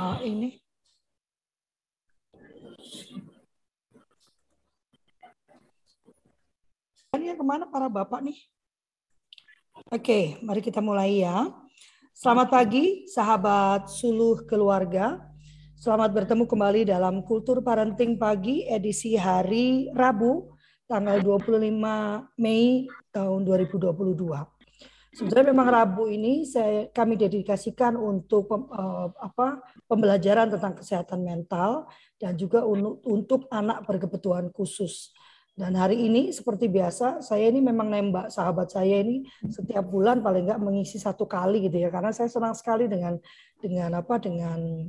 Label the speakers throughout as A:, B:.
A: uh, ini. Ini ke mana para bapak nih? Oke, mari kita mulai ya. Selamat pagi, sahabat suluh keluarga. Selamat bertemu kembali dalam Kultur Parenting Pagi edisi hari Rabu, tanggal 25 Mei tahun 2022. Sebenarnya memang Rabu ini saya kami dedikasikan untuk uh, apa pembelajaran tentang kesehatan mental dan juga untuk, untuk anak berkebutuhan khusus. Dan hari ini seperti biasa saya ini memang nembak sahabat saya ini setiap bulan paling enggak mengisi satu kali gitu ya karena saya senang sekali dengan dengan apa dengan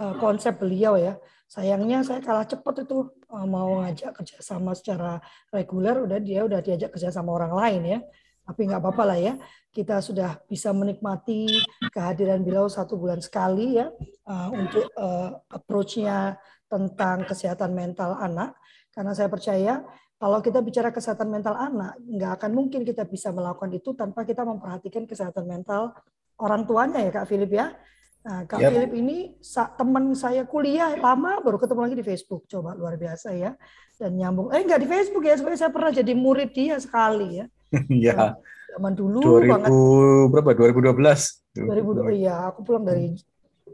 A: uh, konsep beliau ya. Sayangnya saya kalah cepat itu uh, mau ngajak kerjasama secara reguler udah dia udah diajak kerja sama orang lain ya tapi nggak apa-apa lah ya. Kita sudah bisa menikmati kehadiran beliau satu bulan sekali ya uh, untuk uh, approach-nya tentang kesehatan mental anak. Karena saya percaya kalau kita bicara kesehatan mental anak, nggak akan mungkin kita bisa melakukan itu tanpa kita memperhatikan kesehatan mental orang tuanya ya Kak Philip ya. Nah, Kak yep. Philip ini teman saya kuliah lama baru ketemu lagi di Facebook. Coba luar biasa ya. Dan nyambung. Eh enggak di Facebook ya, sebenarnya saya pernah jadi murid dia sekali ya.
B: Iya.
A: Zaman dulu
B: 2000
A: banget.
B: berapa? 2012.
A: 2000 iya, aku pulang dari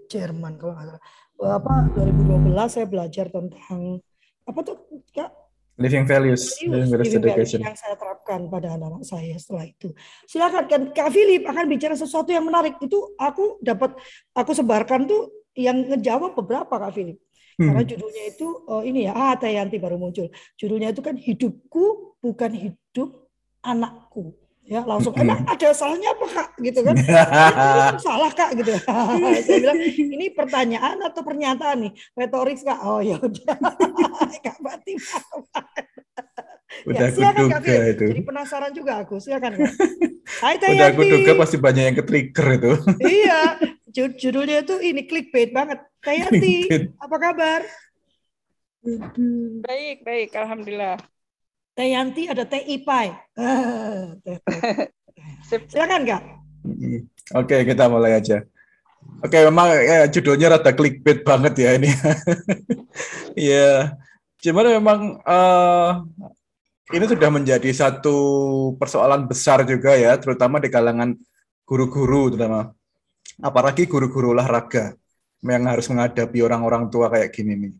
A: Jerman kalau nggak salah. Apa 2012 saya belajar tentang apa tuh Kak?
B: Living values, living values
A: living
B: education.
A: yang saya terapkan pada anak-anak saya setelah itu. Silakan kan Kak Philip akan bicara sesuatu yang menarik. Itu aku dapat aku sebarkan tuh yang ngejawab beberapa Kak Philip. Karena
B: Hmm.
A: judulnya itu oh ini ya, ah Tayanti baru muncul. Judulnya itu kan hidupku bukan hidup anakku. Ya. Langsung
B: Hmm.
A: emang ada salahnya apa kak? Gitu kan. "Ya, salah kak gitu. Saya bilang ini pertanyaan atau pernyataan nih? Retoris kak. Oh ya udah. Kak Fatimah
B: Udah
A: ya,
B: aku
A: silakan kak
B: itu.
A: jadi penasaran juga aku. Silakan kak. Hai
B: Udah aku duga pasti banyak yang ke-trigger itu.
A: iya. Ju- judulnya tuh ini clickbait banget. Tayanti apa kabar?
C: Baik, baik, alhamdulillah.
A: Tayanti ada TI Pai Ah, teh- teh.
C: Sip.
A: silakan kak
B: Hmm. Oke, kita mulai aja. Oke, memang ya, judulnya rada clickbait banget ya ini. Iya, cuman memang eh, ini sudah menjadi satu persoalan besar juga ya, terutama di kalangan guru-guru, terutama apalagi guru-guru olahraga yang harus menghadapi orang-orang tua kayak gini nih.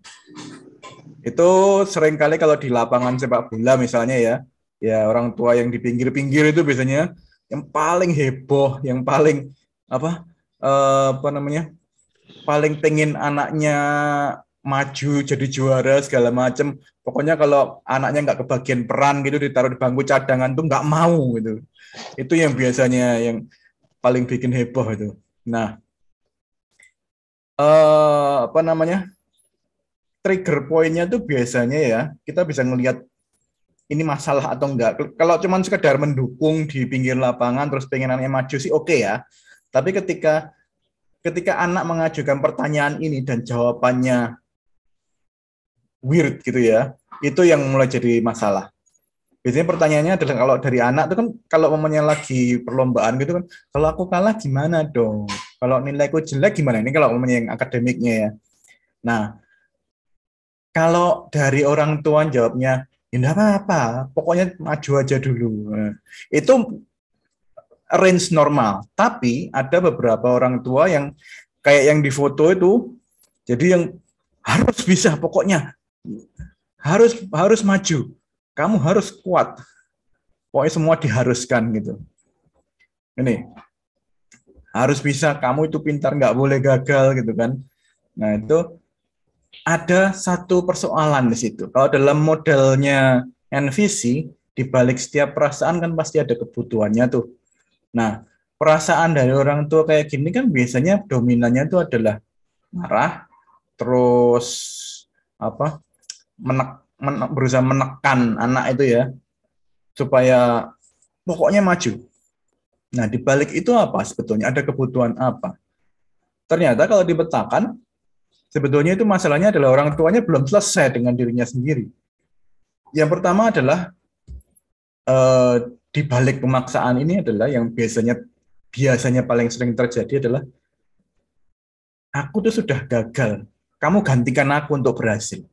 B: Itu sering kali kalau di lapangan sepak bola misalnya ya, ya orang tua yang di pinggir-pinggir itu biasanya yang paling heboh, yang paling apa eh, apa namanya paling pengen anaknya maju jadi juara segala macam. Pokoknya kalau anaknya nggak kebagian peran gitu ditaruh di bangku cadangan tuh nggak mau gitu. Itu yang biasanya yang paling bikin heboh itu. Nah, eh, apa namanya trigger pointnya tuh biasanya ya kita bisa ngelihat ini masalah atau enggak. Kalau cuman sekedar mendukung di pinggir lapangan terus pengen anaknya maju sih oke ya. Tapi ketika ketika anak mengajukan pertanyaan ini dan jawabannya weird gitu ya, itu yang mulai jadi masalah. Biasanya pertanyaannya adalah kalau dari anak itu kan kalau momennya lagi perlombaan gitu kan, kalau aku kalah gimana dong? Kalau nilaiku jelek gimana? Ini kalau momennya yang akademiknya ya. Nah, kalau dari orang tua jawabnya, ya enggak apa-apa, pokoknya maju aja dulu. Nah, itu range normal. Tapi ada beberapa orang tua yang kayak yang di foto itu, jadi yang harus bisa pokoknya harus harus maju. Kamu harus kuat. Pokoknya semua diharuskan gitu. Ini harus bisa. Kamu itu pintar, nggak boleh gagal gitu kan. Nah itu ada satu persoalan di situ. Kalau dalam modelnya NVC, di balik setiap perasaan kan pasti ada kebutuhannya tuh. Nah, perasaan dari orang tua kayak gini kan biasanya dominannya itu adalah marah, terus apa menek, menek, berusaha menekan anak itu ya supaya pokoknya maju. Nah, di balik itu apa sebetulnya? Ada kebutuhan apa? Ternyata kalau dipetakan, sebetulnya itu masalahnya adalah orang tuanya belum selesai dengan dirinya sendiri. Yang pertama adalah eh, di balik pemaksaan ini adalah yang biasanya biasanya paling sering terjadi adalah aku tuh sudah gagal. Kamu gantikan aku untuk berhasil.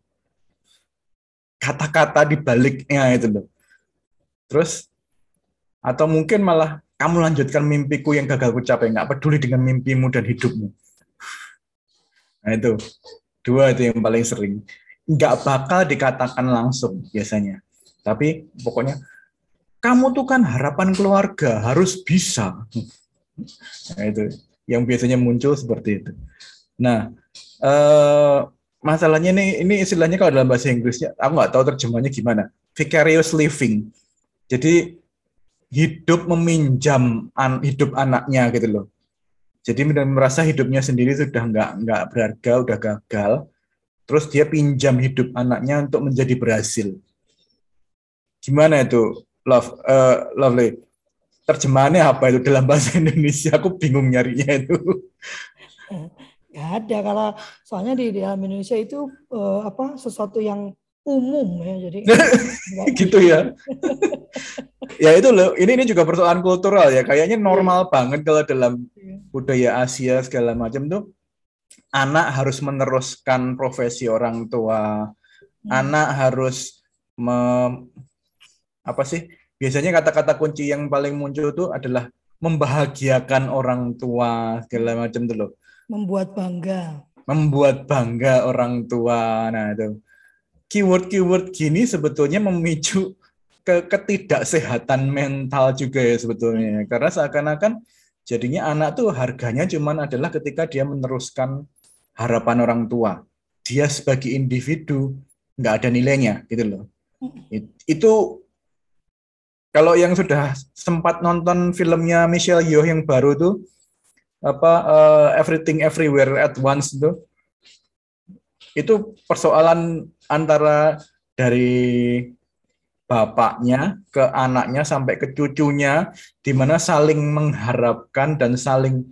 B: Kata-kata di baliknya itu loh. Terus atau mungkin malah kamu lanjutkan mimpiku yang gagal ku capai, nggak peduli dengan mimpimu dan hidupmu. Nah itu dua itu yang paling sering. Nggak bakal dikatakan langsung biasanya. Tapi pokoknya kamu tuh kan harapan keluarga harus bisa. Nah itu yang biasanya muncul seperti itu. Nah eh, masalahnya ini ini istilahnya kalau dalam bahasa Inggrisnya aku nggak tahu terjemahnya gimana. Vicarious living. Jadi hidup meminjam an, hidup anaknya gitu loh. Jadi merasa hidupnya sendiri sudah nggak nggak berharga, udah gagal. Terus dia pinjam hidup anaknya untuk menjadi berhasil. Gimana itu, Love, uh, Lovely? Terjemahannya apa itu dalam bahasa Indonesia? Aku bingung nyarinya itu.
A: Gak ada kalau soalnya di dalam Indonesia itu uh, apa sesuatu yang umum ya jadi
B: gitu ya. Ya itu loh ini ini juga persoalan kultural ya. Kayaknya normal iya. banget kalau dalam iya. budaya Asia segala macam tuh anak harus meneruskan profesi orang tua. Hmm. anak harus me, apa sih biasanya kata-kata kunci yang paling muncul tuh adalah membahagiakan orang tua segala macam tuh loh.
A: Membuat bangga.
B: Membuat bangga orang tua. Nah itu keyword-keyword gini sebetulnya memicu ke ketidaksehatan mental juga ya sebetulnya. Karena seakan-akan jadinya anak tuh harganya cuman adalah ketika dia meneruskan harapan orang tua. Dia sebagai individu nggak ada nilainya gitu loh. Itu kalau yang sudah sempat nonton filmnya Michelle Yeoh yang baru tuh apa uh, Everything Everywhere at Once tuh itu persoalan antara dari bapaknya ke anaknya sampai ke cucunya di mana saling mengharapkan dan saling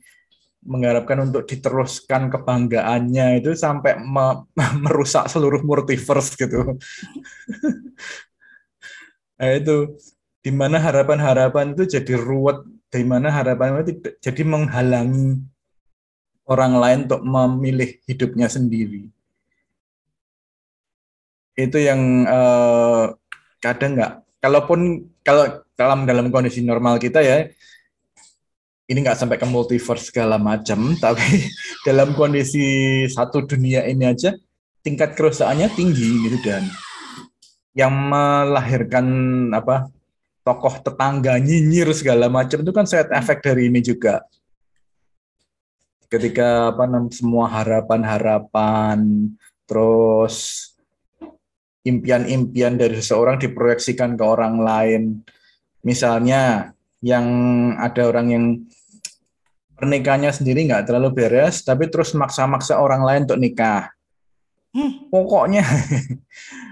B: mengharapkan untuk diteruskan kebanggaannya itu sampai me merusak seluruh multiverse gitu. nah, itu di mana harapan-harapan itu jadi ruwet, di mana harapan itu jadi menghalangi orang lain untuk memilih hidupnya sendiri itu yang uh, kadang nggak kalaupun kalau dalam dalam kondisi normal kita ya ini nggak sampai ke multiverse segala macam tapi dalam kondisi satu dunia ini aja tingkat kerusakannya tinggi gitu dan. Yang melahirkan apa tokoh tetangga nyinyir segala macam itu kan set efek dari ini juga. Ketika apa semua harapan-harapan terus impian-impian dari seseorang diproyeksikan ke orang lain. Misalnya yang ada orang yang pernikahannya sendiri nggak terlalu beres, tapi terus maksa-maksa orang lain untuk nikah. Hmm. Pokoknya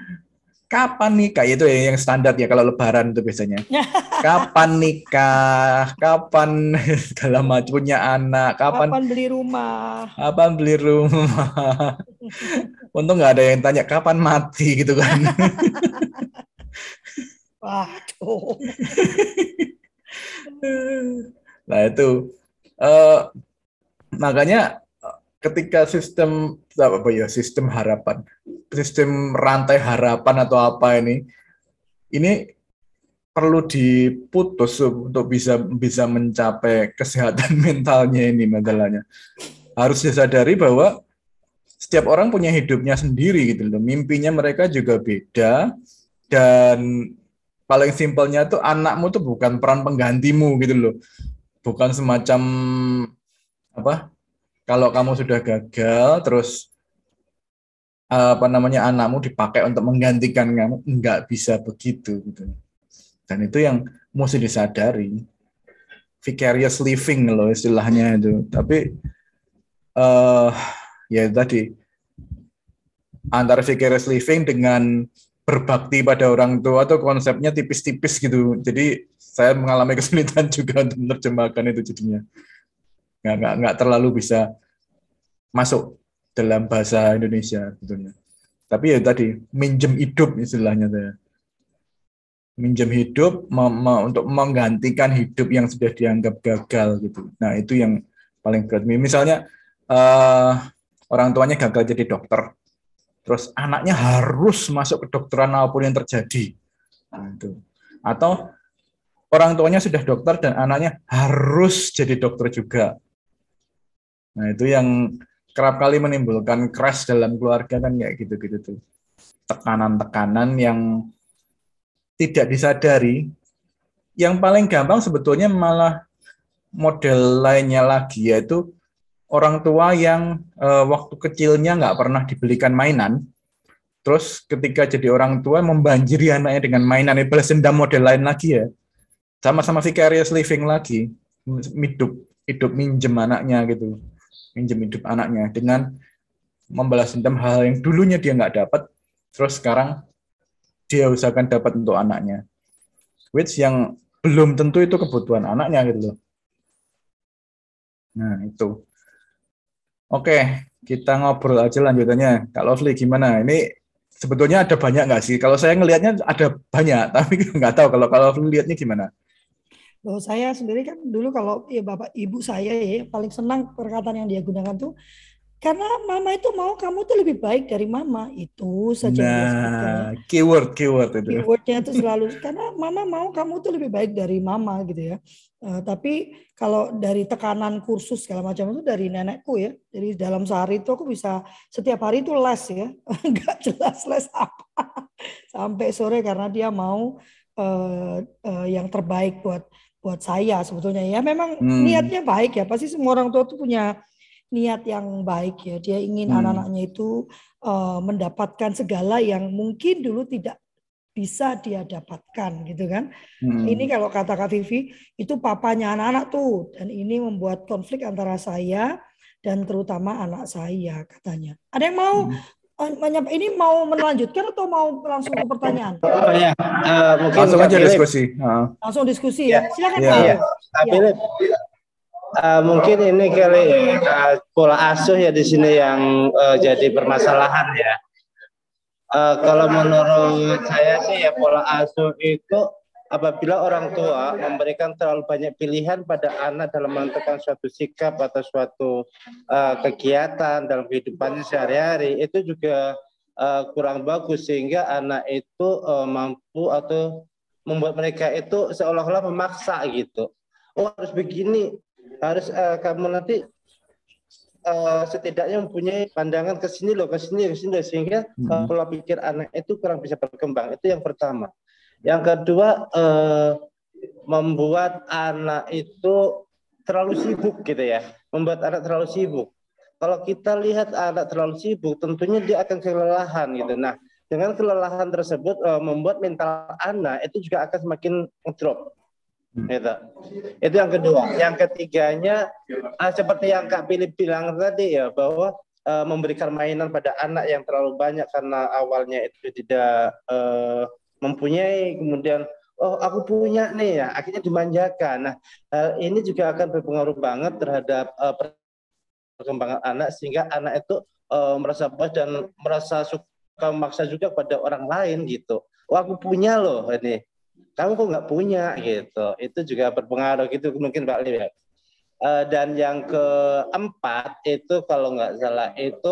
B: kapan nikah itu ya yang standar ya kalau lebaran itu biasanya. kapan nikah, kapan segala macam punya anak, kapan,
A: kapan beli rumah.
B: Kapan beli rumah. Untung nggak ada yang tanya kapan mati gitu kan.
A: Waduh.
B: nah itu uh, makanya ketika sistem apa ya sistem harapan, sistem rantai harapan atau apa ini, ini perlu diputus untuk bisa bisa mencapai kesehatan mentalnya ini masalahnya. Harus disadari bahwa setiap orang punya hidupnya sendiri gitu loh. Mimpinya mereka juga beda dan paling simpelnya tuh anakmu tuh bukan peran penggantimu gitu loh. Bukan semacam apa? Kalau kamu sudah gagal terus apa namanya anakmu dipakai untuk menggantikan kamu nggak bisa begitu gitu. Dan itu yang mesti disadari. Vicarious living loh istilahnya itu. Tapi uh, ya tadi antara vicarious living dengan berbakti pada orang tua atau konsepnya tipis-tipis gitu. Jadi saya mengalami kesulitan juga untuk menerjemahkan itu jadinya. Nggak, nggak, nggak terlalu bisa masuk dalam bahasa Indonesia sebetulnya. Tapi ya tadi minjem hidup istilahnya saya. Minjem hidup untuk menggantikan hidup yang sudah dianggap gagal gitu. Nah itu yang paling berat. Misalnya uh, orang tuanya gagal jadi dokter, terus anaknya harus masuk ke kedokteran apa pun yang terjadi. Nah, itu. Atau orang tuanya sudah dokter dan anaknya harus jadi dokter juga. Nah, itu yang kerap kali menimbulkan crash dalam keluarga kan kayak gitu-gitu tuh. Tekanan-tekanan yang tidak disadari. Yang paling gampang sebetulnya malah model lainnya lagi yaitu orang tua yang uh, waktu kecilnya nggak pernah dibelikan mainan, terus ketika jadi orang tua membanjiri anaknya dengan mainan, itu balas dendam model lain lagi ya, sama-sama vicarious living lagi, hidup hidup minjem anaknya gitu, minjem hidup anaknya dengan membalas dendam hal, -hal yang dulunya dia nggak dapat, terus sekarang dia usahakan dapat untuk anaknya, which yang belum tentu itu kebutuhan anaknya gitu loh. Nah, itu. Oke, kita ngobrol aja lanjutannya. Kak Lovely gimana? Ini sebetulnya ada banyak nggak sih? Kalau saya ngelihatnya ada banyak, tapi nggak tahu kalau kalau lihatnya gimana.
A: Loh, saya sendiri kan dulu kalau ya bapak ibu saya ya paling senang perkataan yang dia gunakan tuh karena mama itu mau kamu tuh lebih baik dari mama. Itu saja
B: nah, keyword keyword itu
A: keywordnya itu selalu karena mama mau kamu tuh lebih baik dari mama gitu ya. Uh, tapi kalau dari tekanan kursus segala macam itu dari nenekku ya jadi dalam sehari itu aku bisa setiap hari itu les ya. Nggak jelas les apa. Sampai sore karena dia mau uh, uh, yang terbaik buat buat saya sebetulnya ya memang hmm. niatnya baik ya pasti semua orang tua tuh punya niat yang baik ya. Dia ingin hmm. anak-anaknya itu uh, mendapatkan segala yang mungkin dulu tidak bisa dia dapatkan gitu kan. Hmm. Ini kalau kata Kak Vivi itu papanya anak-anak tuh dan ini membuat konflik antara saya dan terutama anak saya katanya. Ada yang mau hmm. Eh, ini mau melanjutkan atau mau langsung ke pertanyaan?
B: Oh ya, uh, mungkin langsung aja diskusi.
A: Uh. Langsung diskusi ya. Silakan.
D: Ya. Ya. Ya. Uh, mungkin ini kali uh, pola asuh ya di sini yang uh, jadi permasalahan ya. Uh, kalau menurut saya sih ya pola asuh itu apabila orang tua memberikan terlalu banyak pilihan pada anak dalam menentukan suatu sikap atau suatu uh, kegiatan dalam kehidupannya sehari-hari itu juga uh, kurang bagus sehingga anak itu uh, mampu atau membuat mereka itu seolah-olah memaksa gitu. Oh harus begini, harus uh, kamu nanti uh, setidaknya mempunyai pandangan ke sini loh, ke sini, ke sini sehingga uh, pola pikir anak itu kurang bisa berkembang. Itu yang pertama. Yang kedua uh, membuat anak itu terlalu sibuk gitu ya, membuat anak terlalu sibuk. Kalau kita lihat anak terlalu sibuk, tentunya dia akan kelelahan gitu. Nah, dengan kelelahan tersebut uh, membuat mental anak itu juga akan semakin drop. Itu. Itu yang kedua. Yang ketiganya uh, seperti yang Kak Philip bilang tadi ya bahwa uh, memberikan mainan pada anak yang terlalu banyak karena awalnya itu tidak uh, mempunyai kemudian oh aku punya nih ya akhirnya dimanjakan. Nah, hal ini juga akan berpengaruh banget terhadap uh, perkembangan anak sehingga anak itu uh, merasa puas dan merasa suka memaksa juga pada orang lain gitu. Oh aku punya loh ini kamu kok nggak punya gitu itu juga berpengaruh gitu mungkin Pak Lim ya uh, dan yang keempat itu kalau nggak salah itu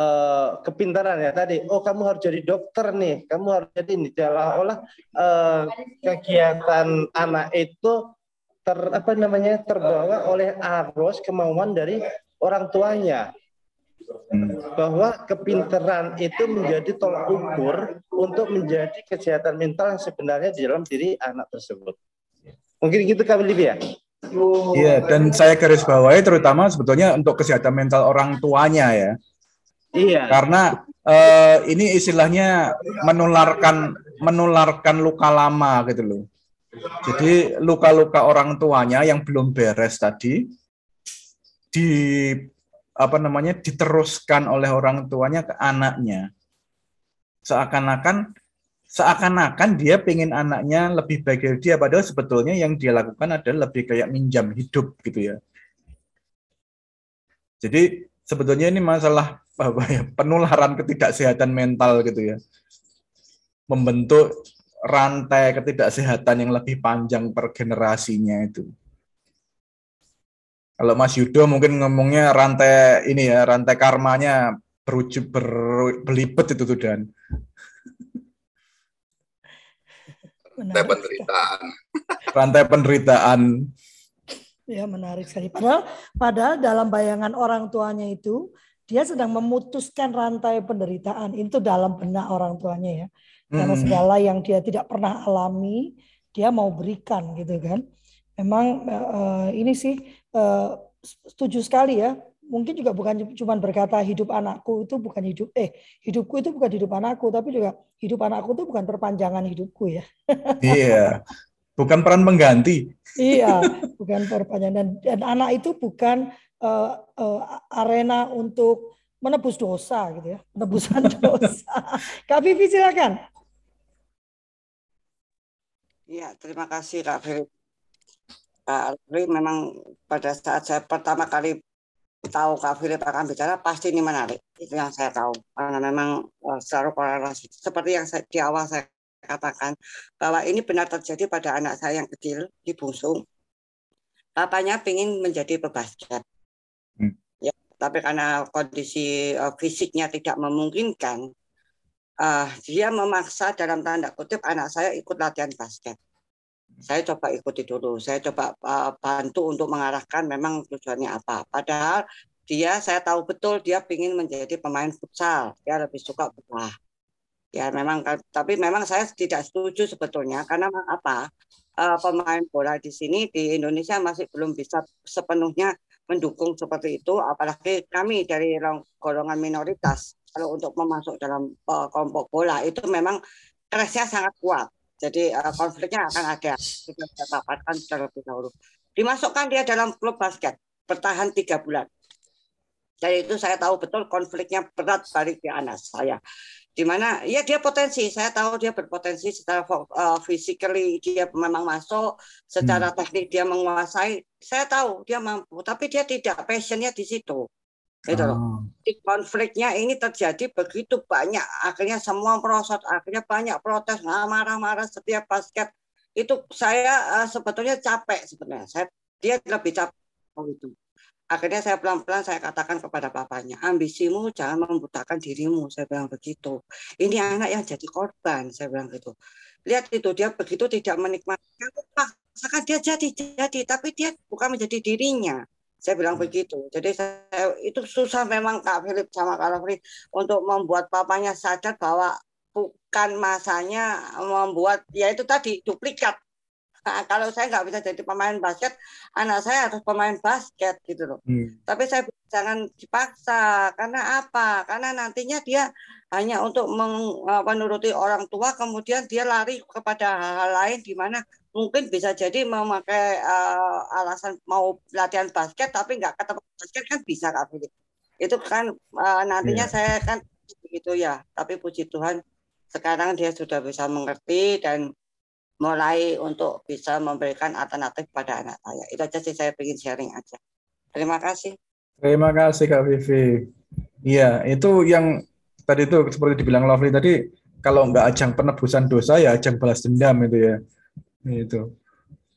D: uh, kepintaran ya tadi oh kamu harus jadi dokter nih kamu harus jadi ini olah uh, kegiatan anak itu ter apa namanya terbawa oleh arus kemauan dari orang tuanya bahwa kepinteran itu menjadi tolak ukur untuk menjadi kesehatan mental yang sebenarnya di dalam diri anak tersebut. Mungkin gitu kami ya.
B: Iya, dan saya garis bawahi terutama sebetulnya untuk kesehatan mental orang tuanya ya.
D: Iya.
B: Karena uh, ini istilahnya menularkan menularkan luka lama gitu loh. Jadi luka-luka orang tuanya yang belum beres tadi di apa namanya diteruskan oleh orang tuanya ke anaknya seakan-akan seakan-akan dia pengen anaknya lebih baik dari dia padahal sebetulnya yang dia lakukan adalah lebih kayak minjam hidup gitu ya jadi sebetulnya ini masalah apa ya penularan ketidaksehatan mental gitu ya membentuk rantai ketidaksehatan yang lebih panjang per generasinya itu Kalau Mas Yudo mungkin ngomongnya rantai ini ya, rantai karmanya berujung ber, berlipet itu tuh dan.
E: Rantai penderitaan.
B: Rantai penderitaan.
A: Ya menarik sekali. Padahal, padahal dalam bayangan orang tuanya itu dia sedang memutuskan rantai penderitaan itu dalam benak orang tuanya ya. Karena
B: Hmm.
A: segala yang dia tidak pernah alami dia mau berikan gitu kan. Memang eh, ini sih eh, setuju sekali ya. Mungkin juga bukan cuma berkata hidup anakku itu bukan hidup eh hidupku itu bukan hidup anakku tapi juga hidup anakku itu bukan perpanjangan hidupku ya.
B: Iya. Bukan peran pengganti.
A: Iya, bukan perpanjangan dan, dan anak itu bukan eh, eh, arena untuk menebus dosa gitu ya, penebusan dosa. Kak Vivi silakan.
F: Iya, terima kasih Kak Ferry. Kak Ferry memang pada saat saya pertama kali tahu Kak Philip akan bicara pasti ini menarik. Itu yang saya tahu. Karena memang eh, selalu korelasi. Seperti yang saya, di awal saya katakan bahwa ini benar terjadi pada anak saya yang kecil di Bungsung. Papanya ingin menjadi pebasket.
B: Hmm.
F: Ya, tapi karena kondisi eh, fisiknya tidak memungkinkan, eh, dia memaksa dalam tanda kutip anak saya ikut latihan basket. Saya coba ikuti dulu, saya coba uh, bantu untuk mengarahkan memang tujuannya apa. Padahal dia, saya tahu betul dia ingin menjadi pemain futsal, dia lebih suka bola. Ya memang, tapi memang saya tidak setuju sebetulnya karena apa? Uh, pemain bola di sini di Indonesia masih belum bisa sepenuhnya mendukung seperti itu, apalagi kami dari golongan minoritas kalau untuk memasuk dalam uh, kelompok bola itu memang keresnya sangat kuat. Jadi uh, konfliknya akan ada. Kita sudah paparkan terlebih dahulu. Dimasukkan dia dalam klub basket, bertahan tiga bulan. Dari itu saya tahu betul konfliknya berat di anak saya. Di mana ya dia potensi, saya tahu dia berpotensi secara uh, physically dia memang masuk, secara hmm. teknik dia menguasai. Saya tahu dia mampu, tapi dia tidak passionnya di situ gitu loh. Konfliknya ini terjadi begitu banyak, akhirnya semua merosot, akhirnya banyak protes, marah-marah setiap basket. Itu saya uh, sebetulnya capek sebenarnya. Saya dia lebih capek itu. Akhirnya saya pelan-pelan saya katakan kepada papanya, ambisimu jangan membutakan dirimu, saya bilang begitu. Ini anak yang jadi korban, saya bilang gitu. Lihat itu dia begitu tidak menikmati, paksakan dia jadi jadi, tapi dia bukan menjadi dirinya saya bilang begitu. Jadi saya, itu susah memang Kak Philip sama Kak Rafli untuk membuat papanya sadar bahwa bukan masanya membuat ya itu tadi duplikat. Nah, kalau saya nggak bisa jadi pemain basket, anak saya harus pemain basket gitu loh. Hmm. Tapi saya jangan dipaksa karena apa? Karena nantinya dia hanya untuk menuruti orang tua, kemudian dia lari kepada hal-hal lain di mana mungkin bisa jadi memakai uh, alasan mau latihan basket tapi nggak ketemu basket kan bisa kak Philip. Itu kan uh, nantinya yeah. saya kan begitu ya. Tapi puji Tuhan sekarang dia sudah bisa mengerti dan mulai untuk bisa memberikan alternatif pada anak saya. Itu aja sih saya ingin sharing aja. Terima kasih.
B: Terima kasih Kak Vivi. Iya, itu yang tadi itu seperti dibilang Lovely tadi, kalau nggak ajang penebusan dosa ya ajang balas dendam itu ya itu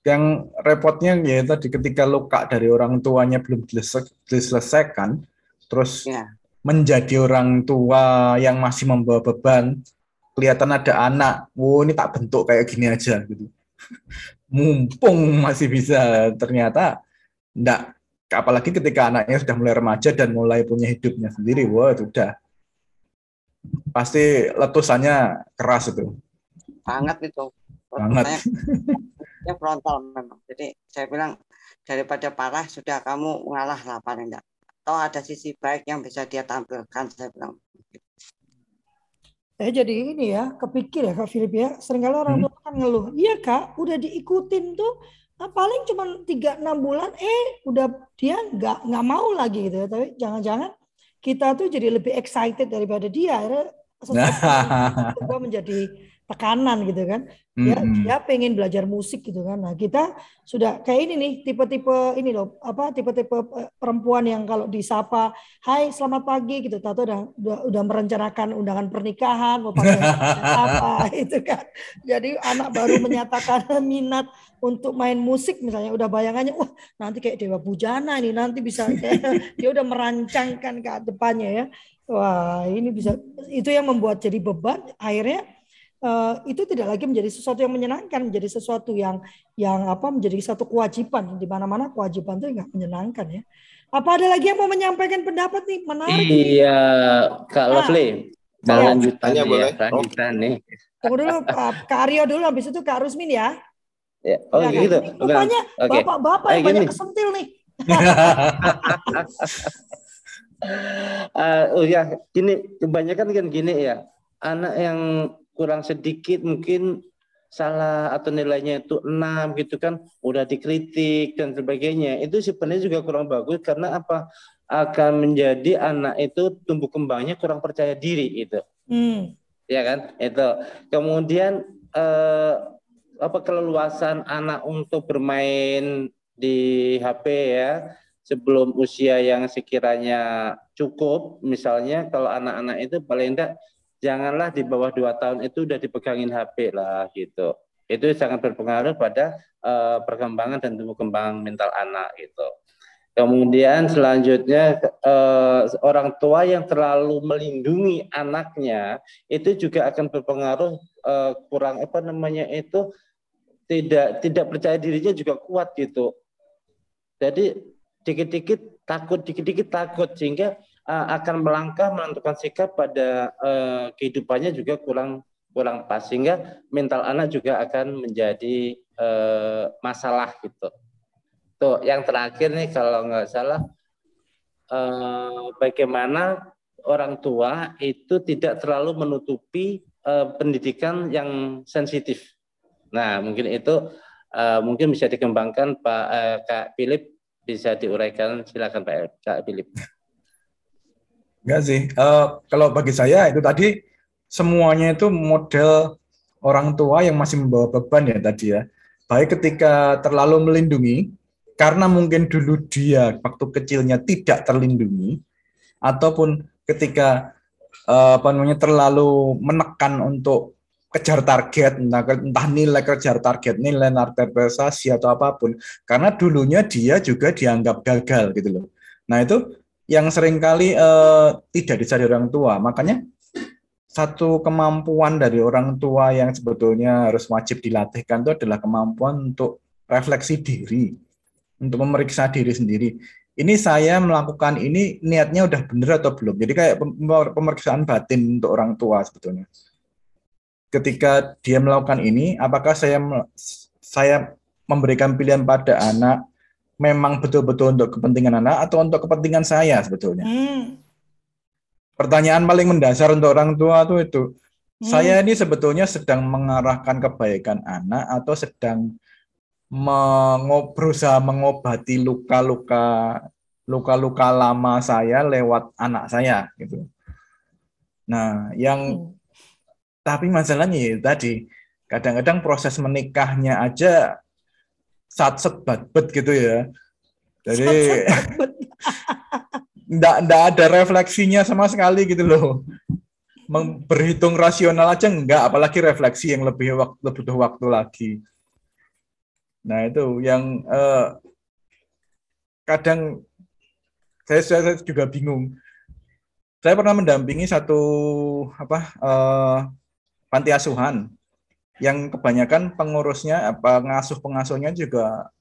B: yang repotnya ya tadi ketika luka dari orang tuanya belum diselesaikan terus ya. menjadi orang tua yang masih membawa beban kelihatan ada anak. Wow ini tak bentuk kayak gini aja gitu. Mumpung masih bisa. Ternyata enggak apalagi ketika anaknya sudah mulai remaja dan mulai punya hidupnya sendiri. Wah itu udah pasti letusannya keras itu.
F: Banget itu.
B: Banget
F: ya frontal memang. Jadi saya bilang daripada parah sudah kamu ngalah lah paling enggak atau ada sisi baik yang bisa dia tampilkan saya bilang
A: Eh jadi ini ya kepikir ya Kak Philip ya. Seringkali orang tua kan ngeluh. Iya Kak udah diikutin tuh nah, paling cuma tiga enam bulan eh udah dia nggak nggak mau lagi gitu ya. Tapi jangan-jangan kita tuh jadi lebih excited daripada dia. Akhirnya menjadi tekanan gitu kan. Dia
B: Mm-mm.
A: dia pengen belajar musik gitu kan. Nah, kita sudah kayak ini nih tipe-tipe ini loh, apa tipe-tipe eh, perempuan yang kalau disapa, "Hai, selamat pagi" gitu, tahu udah, udah udah merencanakan undangan pernikahan, mau pakai apa itu kan. Jadi anak baru menyatakan minat untuk main musik misalnya udah bayangannya wah nanti kayak Dewa Bujana ini nanti bisa kayak dia udah merancangkan ke depannya ya. Wah, ini bisa itu yang membuat jadi beban akhirnya eh, itu tidak lagi menjadi sesuatu yang menyenangkan, menjadi sesuatu yang yang apa menjadi satu kewajiban di mana-mana kewajiban itu nggak menyenangkan ya. Apa ada lagi yang mau menyampaikan pendapat nih? Menarik.
D: Iya, Kak
A: Ah.
D: Lovely.
A: Mau
D: Lanjutan
E: tanya
D: nih
E: boleh?
D: ya, lanjutan nih.
A: Tunggu dulu Pak- Kak Aryo dulu habis itu Kak Rusmin ya.
D: Ya, oh
A: Ya
D: gitu.
A: Rupanya
D: Oke.
A: bapak-bapak yang
D: Kayak
A: banyak kesentil nih.
D: Eh, oh ya, gini kebanyakan kan gini ya. Anak yang kurang sedikit mungkin salah atau nilainya itu 6 gitu kan udah dikritik dan sebagainya. Itu sebenarnya juga kurang bagus karena apa? akan menjadi anak itu tumbuh kembangnya kurang percaya diri itu.
A: Hmm.
D: Ya kan? Itu. Kemudian eh, apa keleluasan anak untuk bermain di HP ya sebelum usia yang sekiranya cukup misalnya kalau anak-anak itu paling enggak janganlah di bawah dua tahun itu udah dipegangin HP lah gitu. Itu sangat berpengaruh pada eh, perkembangan dan tumbuh kembang mental anak gitu. Kemudian selanjutnya eh, orang tua yang terlalu melindungi anaknya itu juga akan berpengaruh eh, kurang apa namanya itu tidak tidak percaya dirinya juga kuat gitu. Jadi dikit-dikit takut, dikit-dikit takut sehingga uh, akan melangkah menentukan sikap pada uh, kehidupannya juga kurang kurang pas sehingga mental anak juga akan menjadi uh, masalah gitu. Tuh, yang terakhir nih kalau nggak salah uh, bagaimana orang tua itu tidak terlalu menutupi uh, pendidikan yang sensitif. Nah, mungkin itu uh, mungkin bisa dikembangkan Pak uh, Kak Philip bisa diuraikan silakan Pak Kak Philip.
B: Enggak sih. Eh, kalau bagi saya itu tadi semuanya itu model orang tua yang masih membawa beban ya tadi ya. Baik ketika terlalu melindungi karena mungkin dulu dia waktu kecilnya tidak terlindungi ataupun ketika eh, apa namanya terlalu menekan untuk kejar target entah, entah nilai kejar target nilai target prestasi atau apa pun karena dulunya dia juga dianggap gagal gitu loh nah itu yang sering kali eh, tidak disadari orang tua. Makanya satu kemampuan dari orang tua yang sebetulnya harus wajib dilatihkan itu adalah kemampuan untuk refleksi diri untuk memeriksa diri sendiri. Ini saya melakukan ini niatnya udah bener atau belum? Jadi kayak pemeriksaan batin untuk orang tua sebetulnya. Ketika dia melakukan ini, apakah saya saya memberikan pilihan pada anak memang betul-betul untuk kepentingan anak atau untuk kepentingan saya sebetulnya?
A: Hmm.
B: Pertanyaan paling mendasar untuk orang tua tuh itu, hmm. saya ini sebetulnya sedang mengarahkan kebaikan anak atau sedang mengob, berusaha mengobati luka-luka luka-luka lama saya lewat anak saya gitu. Nah, yang hmm tapi masalahnya ya tadi kadang-kadang proses menikahnya aja saat sebat bet gitu ya. Jadi ndak ndak ada refleksinya sama sekali gitu loh. Berhitung rasional aja enggak apalagi refleksi yang lebih waktu butuh waktu lagi. Nah itu yang eh, kadang saya, saya juga bingung. Saya pernah mendampingi satu apa eh, panti asuhan yang kebanyakan pengurusnya pengasuh pengasuhnya juga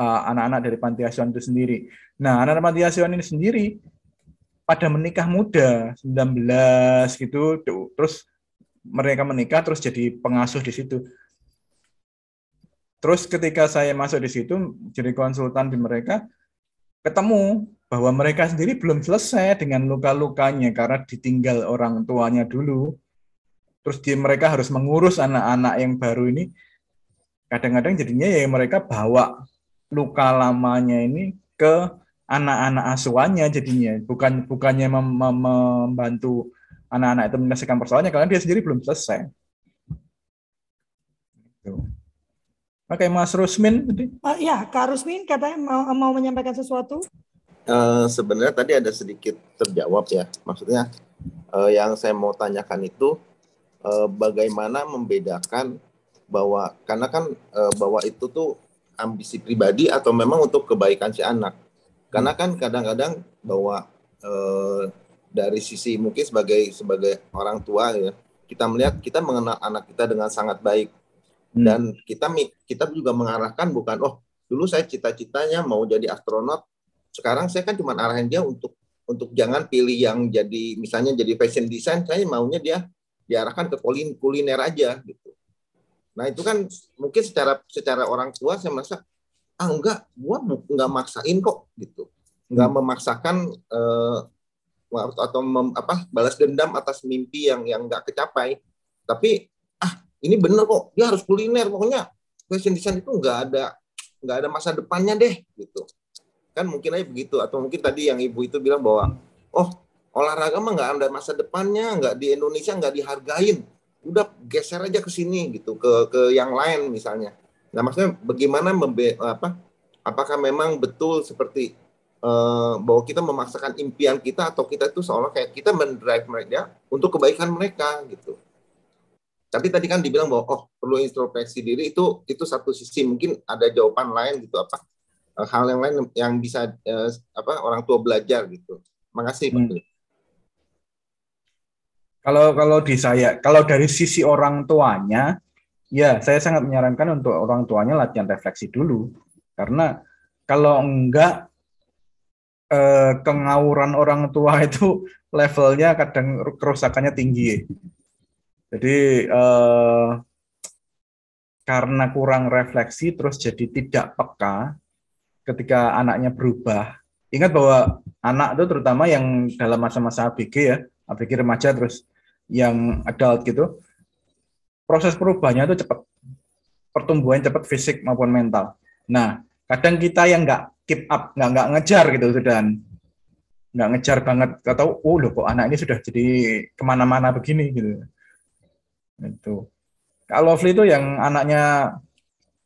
B: anak-anak uh, dari panti asuhan itu sendiri. Nah, anak-anak panti asuhan ini sendiri pada menikah muda 19 gitu terus mereka menikah terus jadi pengasuh di situ. Terus ketika saya masuk di situ jadi konsultan di mereka ketemu bahwa mereka sendiri belum selesai dengan luka-lukanya karena ditinggal orang tuanya dulu terus dia mereka harus mengurus anak-anak yang baru ini kadang-kadang jadinya ya mereka bawa luka lamanya ini ke anak-anak asuhannya jadinya bukan bukannya mem mem membantu anak-anak itu menyelesaikan persoalannya karena dia sendiri belum selesai Gitu. Oke, Mas Rusmin tadi.
A: Uh, ya, Kak Rusmin katanya mau, mau menyampaikan sesuatu.
G: Uh, sebenarnya tadi ada sedikit terjawab ya. Maksudnya uh, yang saya mau tanyakan itu uh, bagaimana membedakan bahwa karena kan uh, bahwa itu tuh ambisi pribadi atau memang untuk kebaikan si anak. Karena kan kadang-kadang bahwa uh, dari sisi mungkin sebagai sebagai orang tua ya kita melihat kita mengenal anak kita dengan sangat baik hmm. dan kita kita juga mengarahkan bukan oh dulu saya cita-citanya mau jadi astronot sekarang saya kan cuma arahin dia untuk untuk jangan pilih yang jadi misalnya jadi fashion design saya maunya dia diarahkan ke kulin kuliner aja gitu. Nah itu kan mungkin secara secara orang tua saya merasa ah enggak gua enggak maksain kok gitu. Enggak hmm. memaksakan uh, atau mem, apa balas dendam atas mimpi yang yang nggak kecapai. Tapi ah ini bener kok dia harus kuliner. Pokoknya fashion design itu nggak ada nggak ada masa depannya deh gitu. Kan mungkin aja begitu atau mungkin tadi yang ibu itu bilang bahwa oh olahraga mah nggak ada masa depannya nggak di Indonesia nggak dihargain udah geser aja ke sini gitu ke ke yang lain misalnya nah maksudnya bagaimana membe apa apakah memang betul seperti uh, bahwa kita memaksakan impian kita atau kita itu seolah kayak kita mendrive mereka untuk kebaikan mereka gitu. Tapi tadi kan dibilang bahwa oh perlu introspeksi diri itu itu satu sisi mungkin ada jawaban lain gitu apa hal yang lain yang bisa uh, apa orang tua belajar gitu. Makasih Pak. Hmm.
B: Kalau kalau di saya kalau dari sisi orang tuanya ya saya sangat menyarankan untuk orang tuanya latihan refleksi dulu karena kalau enggak eh, kengawuran orang tua itu levelnya kadang kerusakannya tinggi. Jadi eh, karena kurang refleksi terus jadi tidak peka ketika anaknya berubah. Ingat bahwa anak itu terutama yang dalam masa-masa ABG ya, ABG remaja terus yang adult gitu, proses perubahannya itu cepat. Pertumbuhan cepat fisik maupun mental. Nah, kadang kita yang nggak keep up nggak nggak ngejar gitu sudah nggak ngejar banget atau oh loh kok anak ini sudah jadi ke mana-mana begini gitu itu kalau Lovely itu yang anaknya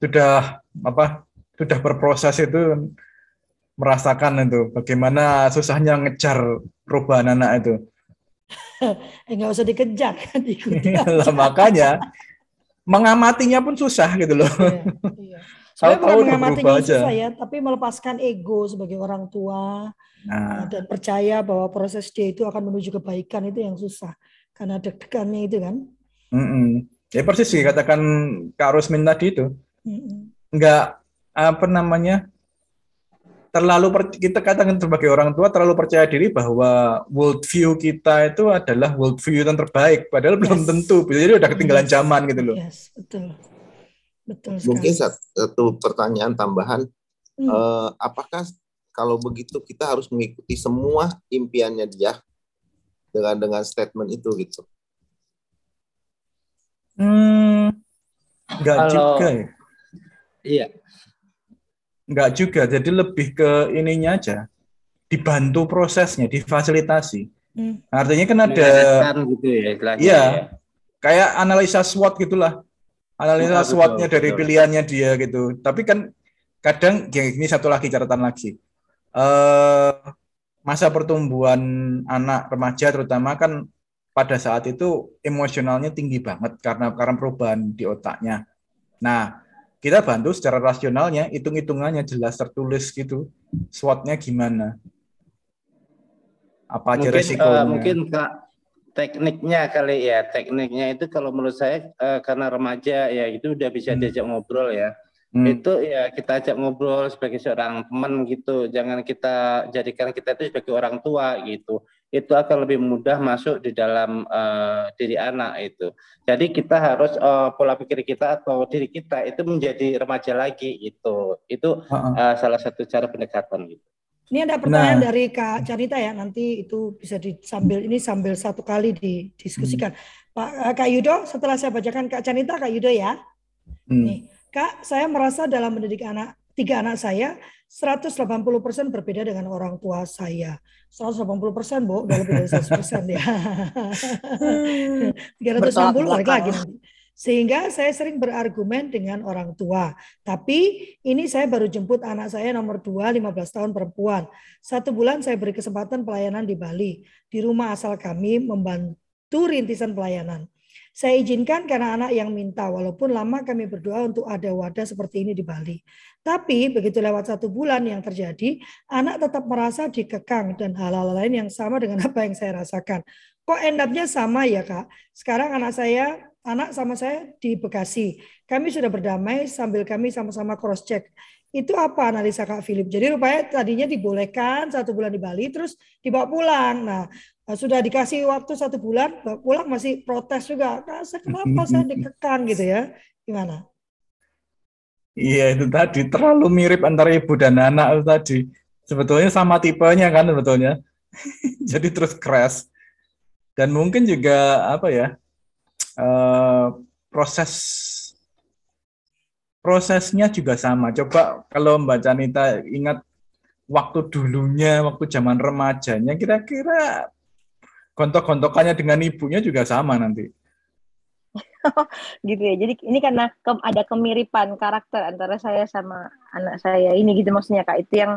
B: sudah apa sudah berproses itu merasakan itu bagaimana susahnya ngejar perubahan anak itu
A: eh, nggak usah dikejar kan
B: lah, makanya mengamatinya pun susah gitu loh iya, iya.
A: Saya bukan mengamatinya susah ya, tapi melepaskan ego sebagai orang tua nah. dan percaya bahwa proses dia itu akan menuju kebaikan itu yang susah karena deg-degannya itu kan.
B: Mm -mm. Ya persis sih katakan Kak Rusmin tadi itu. Mm -mm. Enggak apa namanya terlalu kita katakan sebagai orang tua terlalu percaya diri bahwa world view kita itu adalah world view yang terbaik padahal yes. belum tentu jadi udah ketinggalan zaman gitu loh.
A: Yes, betul.
G: Betul Mungkin satu pertanyaan tambahan, hmm. uh, apakah kalau begitu kita harus mengikuti semua impiannya dia dengan dengan statement itu gitu?
B: Hmm, enggak kalau, juga ya.
D: Iya.
B: Enggak juga, jadi lebih ke ininya aja. Dibantu prosesnya, difasilitasi. Hmm. Artinya kan ada gitu ya, iya. Ya. Kayak analisa SWOT gitulah analisa SWOT-nya dari pilihannya dia gitu. Tapi kan kadang ya ini satu lagi catatan lagi. Uh, masa pertumbuhan anak remaja terutama kan pada saat itu emosionalnya tinggi banget karena karena perubahan di otaknya. Nah, kita bantu secara rasionalnya, hitung-hitungannya jelas tertulis gitu. SWOT-nya gimana? Apa aja
D: mungkin,
B: resikonya?
D: Uh, mungkin Kak tekniknya kali ya tekniknya itu kalau menurut saya uh, karena remaja ya itu udah bisa hmm. diajak ngobrol ya hmm. itu ya kita ajak ngobrol sebagai seorang teman gitu jangan kita jadikan kita itu sebagai orang tua gitu itu akan lebih mudah masuk di dalam uh, diri anak itu jadi kita harus uh, pola pikir kita atau diri kita itu menjadi remaja lagi itu itu uh -uh. Uh, salah satu cara pendekatan gitu
A: ini ada pertanyaan nah. dari Kak Carita ya, nanti itu bisa disambil ini sambil satu kali didiskusikan. Hmm. Pak eh, Kak Yudo, setelah saya bacakan Kak Carita, Kak Yudo ya. Hmm. Nih, Kak, saya merasa dalam mendidik anak tiga anak saya 180% berbeda dengan orang tua saya. 180% Bu, udah lebih dari 100% ya. 360 balik lagi nanti. Sehingga saya sering berargumen dengan orang tua. Tapi ini saya baru jemput anak saya nomor 2, 15 tahun perempuan. Satu bulan saya beri kesempatan pelayanan di Bali. Di rumah asal kami membantu rintisan pelayanan. Saya izinkan karena anak yang minta, walaupun lama kami berdoa untuk ada wadah seperti ini di Bali. Tapi begitu lewat satu bulan yang terjadi, anak tetap merasa dikekang dan hal-hal lain yang sama dengan apa yang saya rasakan. Kok end up-nya sama ya kak? Sekarang anak saya, anak sama saya di Bekasi. Kami sudah berdamai sambil kami sama-sama cross check. Itu apa analisa Kak Philip? Jadi rupanya tadinya dibolehkan satu bulan di Bali, terus dibawa pulang. Nah, Nah, sudah dikasih waktu satu bulan, pulang masih protes juga. Nah, kenapa saya dikekang gitu ya? Gimana?
B: Iya itu tadi terlalu mirip antara ibu dan anak itu tadi. Sebetulnya sama tipenya kan sebetulnya. Jadi terus crash. Dan mungkin juga apa ya uh, proses prosesnya juga sama. Coba kalau Mbak Canita ingat waktu dulunya, waktu zaman remajanya, kira-kira gontok-gontokannya dengan ibunya juga sama nanti.
H: gitu ya. Jadi ini karena ke, ada kemiripan karakter antara saya sama anak saya ini gitu maksudnya kak. Itu yang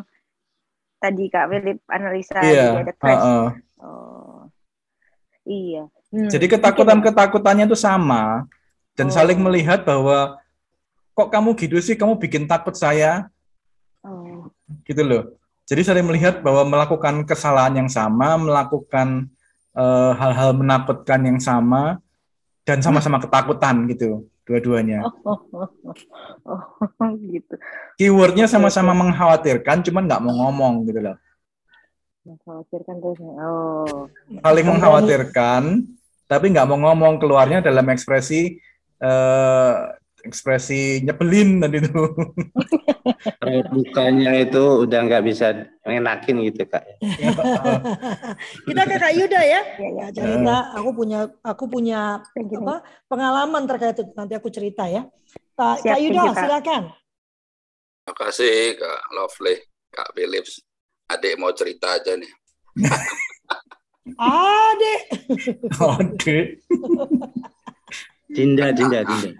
H: tadi kak Philip analisa
B: iya,
H: ada crash.
B: Uh, uh.
H: Oh, iya.
B: Hmm, jadi ketakutan-ketakutannya itu sama dan oh. saling melihat bahwa kok kamu gitu sih, kamu bikin takut saya. Oh. Gitu loh. Jadi saling melihat bahwa melakukan kesalahan yang sama, melakukan hal-hal uh, menakutkan yang sama dan sama-sama ketakutan gitu dua-duanya. Oh, oh, oh, oh, gitu. Keywordnya sama-sama mengkhawatirkan, cuman nggak mau ngomong gitu loh. Mengkhawatirkan terus. Oh. Paling mengkhawatirkan, tapi nggak mau ngomong keluarnya dalam ekspresi uh, ekspresi nyebelin dan itu.
D: Bukanya itu udah nggak bisa ngenakin gitu kak.
A: Kita ke Kak Yuda ya. Ya, ya cerita. Aku punya aku punya apa pengalaman terkait itu nanti aku cerita ya. Kak, Siap, Kak Yuda kak. silakan.
E: Terima kasih Kak Lovely, Kak Philips. Adik mau cerita aja nih.
A: Adik.
B: Adik.
D: Dinda, Dinda, Dinda.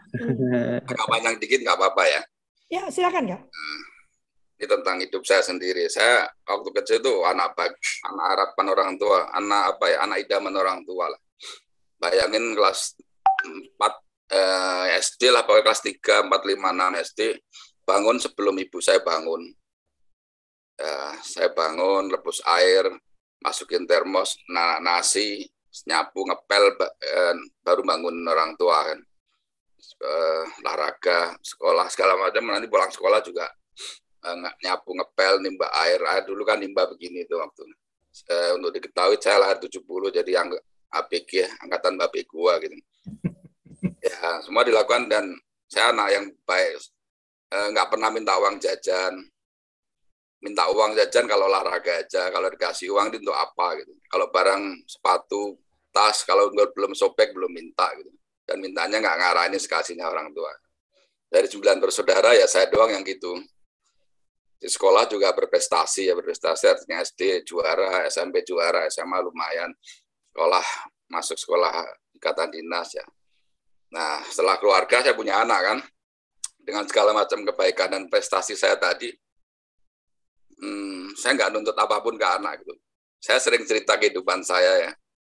E: Agak panjang dikit nggak apa-apa ya.
A: Ya, silakan ya.
E: Ini tentang hidup saya sendiri. Saya waktu kecil itu anak bag, anak harapan orang tua, anak apa ya, anak idaman orang tua lah. Bayangin kelas 4 eh, SD lah, pokoknya kelas 3, 4, 5, 6 SD, bangun sebelum ibu saya bangun. Ya, saya bangun, rebus air, masukin termos, nah, nasi, nyapu ngepel eh, baru bangun orang tua kan. Eh, olahraga sekolah segala macam. Nanti pulang sekolah juga eh, nyapu ngepel nimba air. Air dulu kan nimba begini itu waktu. Untuk diketahui saya lahir 70 jadi yang APG ya, angkatan bapak gua gitu. Ya semua dilakukan dan saya anak yang baik. Nggak pernah minta uang jajan. Minta uang jajan kalau olahraga aja kalau dikasih uang itu untuk apa gitu. Kalau barang sepatu tas kalau belum sobek belum minta gitu. Dan mintanya nggak ngarahin sekasinya orang tua. Dari sembilan bersaudara ya saya doang yang gitu. Di sekolah juga berprestasi ya berprestasi. Artinya SD juara SMP juara SMA lumayan. Sekolah masuk sekolah ikatan dinas ya. Nah setelah keluarga saya punya anak kan. Dengan segala macam kebaikan dan prestasi saya tadi hmm, saya nggak nuntut apa pun ke anak gitu. Saya sering cerita kehidupan saya ya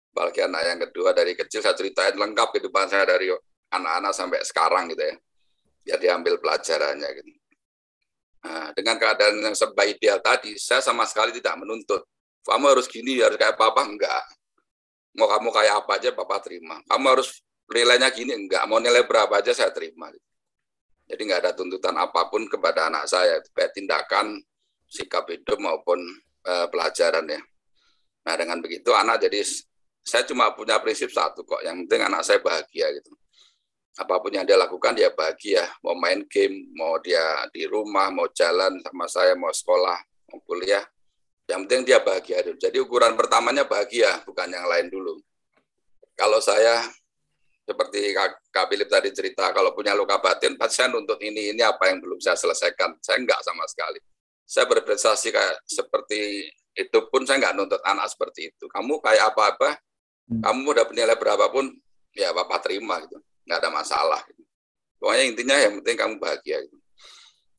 E: apalagi anak yang kedua dari kecil saya ceritain lengkap kehidupan saya dari anak-anak sampai sekarang gitu ya. Ya diambil pelajarannya gitu. Nah, dengan keadaan yang serba ideal tadi saya sama sekali tidak menuntut. Kamu harus gini harus kayak papa? Enggak. Mau kamu kayak apa aja papa terima. Kamu harus nilainya gini? Enggak. Mau nilai berapa aja saya terima. Jadi nggak ada tuntutan apa pun kepada anak saya. Baik tindakan sikap hidup maupun uh, pelajaran ya. Nah dengan begitu anak jadi saya cuma punya prinsip satu kok, yang penting anak saya bahagia gitu. Apa pun yang dia lakukan dia bahagia, mau main game, mau dia di rumah, mau jalan sama saya, mau sekolah, mau kuliah, yang penting dia bahagia dulu. Jadi ukuran pertamanya bahagia, bukan yang lain dulu. Kalau saya seperti Kak Philip tadi cerita, kalau punya luka batin, pasti saya nuntut ini, ini apa yang belum saya selesaikan. Saya enggak sama sekali. Saya berprestasi kayak seperti itu pun saya nggak nuntut anak seperti itu. Kamu kayak apa-apa. Kamu udah penilai berapapun ya bapak terima gitu nggak ada masalah. Pokoknya intinya yang penting kamu bahagia.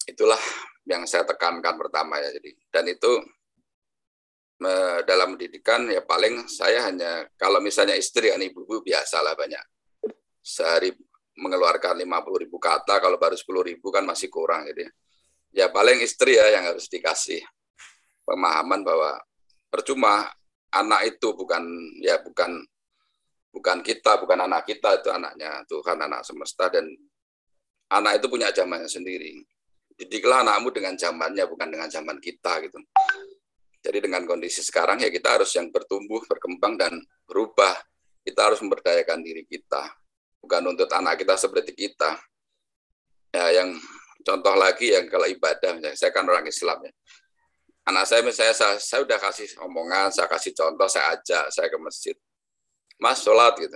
E: Itulah yang saya tekankan pertama ya. Jadi dan itu dalam pendidikan ya paling saya hanya kalau misalnya istri kan ibu-ibu biasalah banyak sehari mengeluarkan 50 ribu kata kalau baru 10 ribu kan masih kurang gitu ya. Ya paling istri ya yang harus dikasih pemahaman bahwa percuma anak itu bukan ya bukan bukan kita, bukan anak kita itu anaknya Tuhan anak semesta dan anak itu punya zamannya sendiri. Didiklah anakmu dengan zamannya bukan dengan zaman kita gitu. Jadi dengan kondisi sekarang ya kita harus yang bertumbuh, berkembang dan berubah. Kita harus memberdayakan diri kita, bukan untuk anak kita seperti kita. Ya, yang contoh lagi yang kalau ibadah, saya kan orang Islam ya. Anak saya misalnya saya, saya udah kasih omongan, saya kasih contoh, saya ajak saya ke masjid. Mas sholat gitu.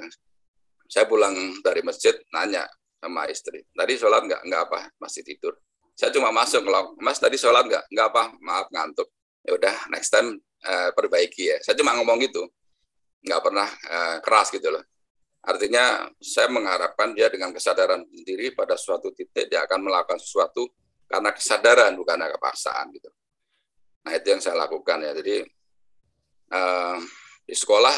E: Saya pulang dari masjid nanya sama istri, tadi sholat nggak? Nggak apa, masih tidur. Saya cuma masuk ngelok, Mas tadi sholat nggak? Nggak apa, maaf ngantuk ya udah next time uh, perbaiki ya. Saya cuma ngomong gitu, nggak pernah uh, keras gitu loh. Artinya saya mengharapkan dia dengan kesadaran sendiri pada suatu titik dia akan melakukan sesuatu karena kesadaran bukan karena kepaksaan gitu. Nah itu yang saya lakukan ya. Jadi uh, di sekolah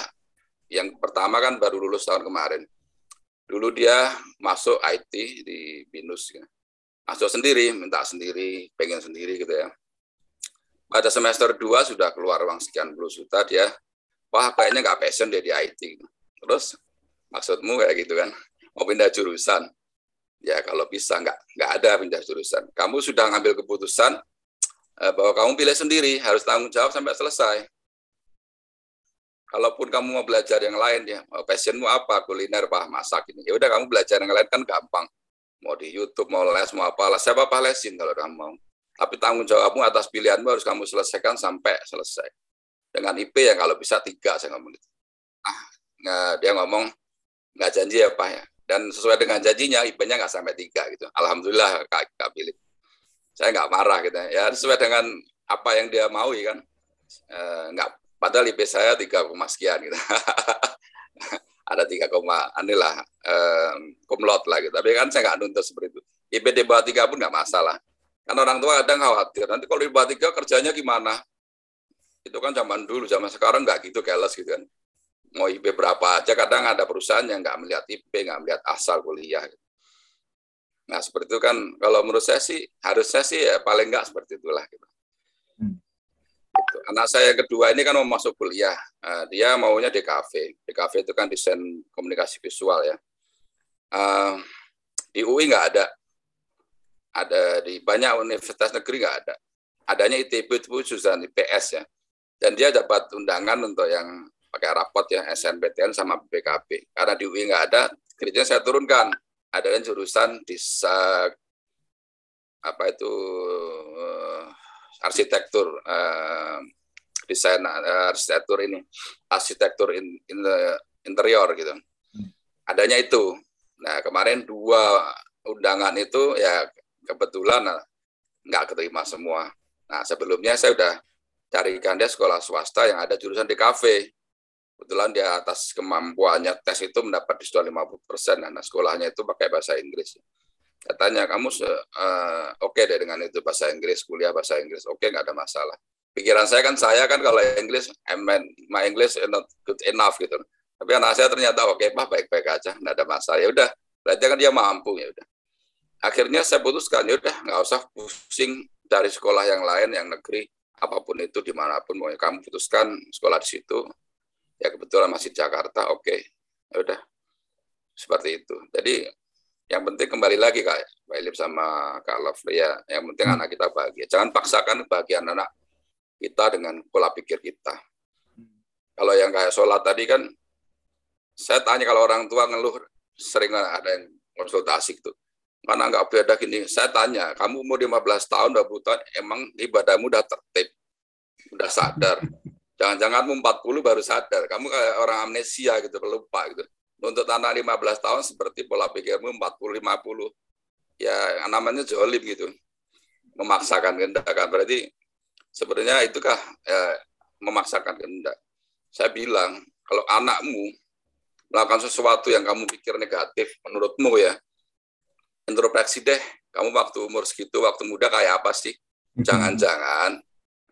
E: yang pertama kan baru lulus tahun kemarin. Dulu dia masuk IT di BINUS, ya. masuk sendiri, minta sendiri, pengen sendiri gitu ya pada semester 2 sudah keluar uang sekian puluh juta dia wah kayaknya nggak passion dia di IT terus maksudmu kayak gitu kan mau pindah jurusan ya kalau bisa nggak nggak ada pindah jurusan kamu sudah ngambil keputusan bahwa kamu pilih sendiri harus tanggung jawab sampai selesai kalaupun kamu mau belajar yang lain ya passionmu apa kuliner apa masak ini ya udah kamu belajar yang lain kan gampang mau di YouTube mau les mau apa les siapa apa lesin kalau kamu mau tapi tanggung jawabmu atas pilihanmu harus kamu selesaikan sampai selesai. Dengan IP yang kalau bisa tiga, saya ngomong gitu. Ah, dia ngomong, nggak janji ya Pak ya. Dan sesuai dengan janjinya, IP-nya nggak sampai tiga gitu. Alhamdulillah Kak, Kak Philip. Saya nggak marah gitu ya. Sesuai dengan apa yang dia mau kan. E, nggak, padahal IP saya tiga koma sekian gitu. ada tiga koma anilah eh, kumlot lah gitu. Tapi kan saya nggak nuntut seperti itu. IP di bawah tiga pun nggak masalah. Kan orang tua kadang khawatir, nanti kalau di bawah tiga kerjanya gimana? Itu kan zaman dulu, zaman sekarang nggak gitu keles gitu kan. Mau IP berapa aja, kadang ada perusahaan yang nggak melihat IP, nggak melihat asal kuliah. Nah seperti itu kan, kalau menurut saya sih, harusnya sih ya paling nggak seperti itulah. Gitu. Hmm. Gitu. Anak saya kedua ini kan mau masuk kuliah, uh, dia maunya DKV. DKV itu kan desain komunikasi visual ya. Uh, di UI nggak ada ada di banyak universitas negeri nggak ada. Adanya ITB itu jurusan IPS ya. Dan dia dapat undangan untuk yang pakai rapot ya SNPTN sama BKP. Karena di UI nggak ada, kerjanya saya turunkan. Ada jurusan di apa itu uh, arsitektur uh, desain uh, arsitektur ini arsitektur in, in the interior gitu adanya itu nah kemarin dua undangan itu ya kebetulan eh, nggak keterima semua. Nah sebelumnya saya sudah carikan dia sekolah swasta yang ada jurusan di kafe. Kebetulan dia atas kemampuannya tes itu mendapat diskon 50 persen. Nah sekolahnya itu pakai bahasa Inggris. Katanya kamu uh, oke okay deh dengan itu bahasa Inggris, kuliah bahasa Inggris. Oke okay, nggak ada masalah. Pikiran saya kan saya kan kalau Inggris, I mean, my English is not good enough gitu. Tapi anak saya ternyata oke okay, pak baik-baik aja, nggak ada masalah. Ya udah, berarti kan dia mampu ya udah akhirnya saya putuskan ya udah nggak usah pusing dari sekolah yang lain yang negeri apa pun itu di mana pun mau kamu putuskan sekolah di situ ya kebetulan masih Jakarta oke okay. ya udah seperti itu jadi yang penting kembali lagi kak Pak Ilip sama Kak Lovely ya yang penting anak kita bahagia jangan paksakan bahagia anak kita dengan pola pikir kita kalau yang kayak sholat tadi kan saya tanya kalau orang tua ngeluh sering ada yang konsultasi gitu Mana nggak beda gini? Saya tanya, kamu mau 15 tahun, 20 tahun, emang ibadahmu udah tertib, udah sadar. Jangan-jangan 40 baru sadar. Kamu kayak orang amnesia gitu, pelupa gitu. Untuk anak 15 tahun seperti pola pikirmu 40 50. Ya namanya jolim gitu. Memaksakan kehendak kan. Berarti sebenarnya itukah ya, memaksakan kehendak. Saya bilang kalau anakmu melakukan sesuatu yang kamu pikir negatif menurutmu ya introspeksi deh kamu waktu umur segitu waktu muda kayak apa sih jangan-jangan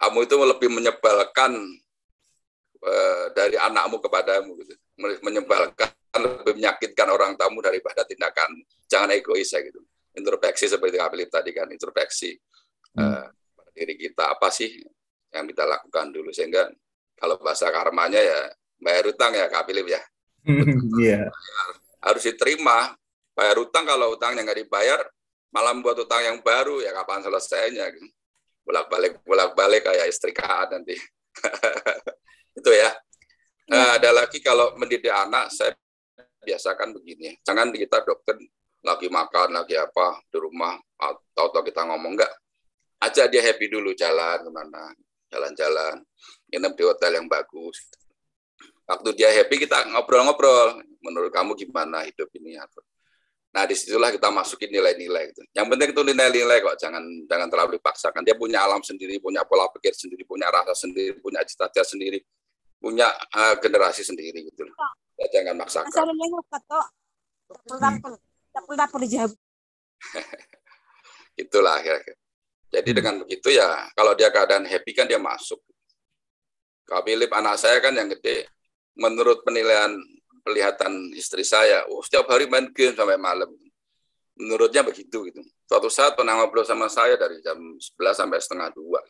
E: kamu itu lebih menyebalkan uh, dari anakmu kepadamu gitu. Menyebalkan lebih menyakitkan orang tamu daripada tindakan. Jangan egois ya gitu. Introspeksi seperti Kak Philip tadi kan introspeksi uh, diri kita. Apa sih yang kita lakukan dulu? Sehingga kalau bahasa karmanya ya bayar utang ya Kak Philip ya.
B: Iya.
E: harus diterima. Bayar utang kalau utangnya nggak dibayar malah buat utang yang baru ya kapan selesainya gitu. bolak balik bolak balik kayak istri kaat nanti itu ya. Nah, ada lagi kalau mendidik anak saya biasakan begini. Jangan kita dokter lagi makan lagi apa di rumah atau, atau kita ngomong enggak. Aja dia happy dulu jalan ke mana jalan-jalan nginep di hotel yang bagus. Waktu dia happy kita ngobrol-ngobrol menurut kamu gimana hidup ini? Nah di situlah kita masukin nilai-nilai gitu. yang penting itu nilai-nilai kok jangan jangan terlalu dipaksakan. Dia punya alam sendiri punya pola pikir sendiri punya rasa sendiri punya cita-cita sendiri punya uh, generasi sendiri gitu ya, jangan maksakan. Itulah kira-kira jadi dengan begitu ya kalau dia keadaan happy kan dia masuk. Kak Philip anak saya kan yang gede. Menurut penilaian pelihatan istri saya, oh, setiap hari main game sampai malam. Menurutnya begitu gitu. Suatu saat pernah ngobrol sama saya dari jam 11 sampai setengah dua.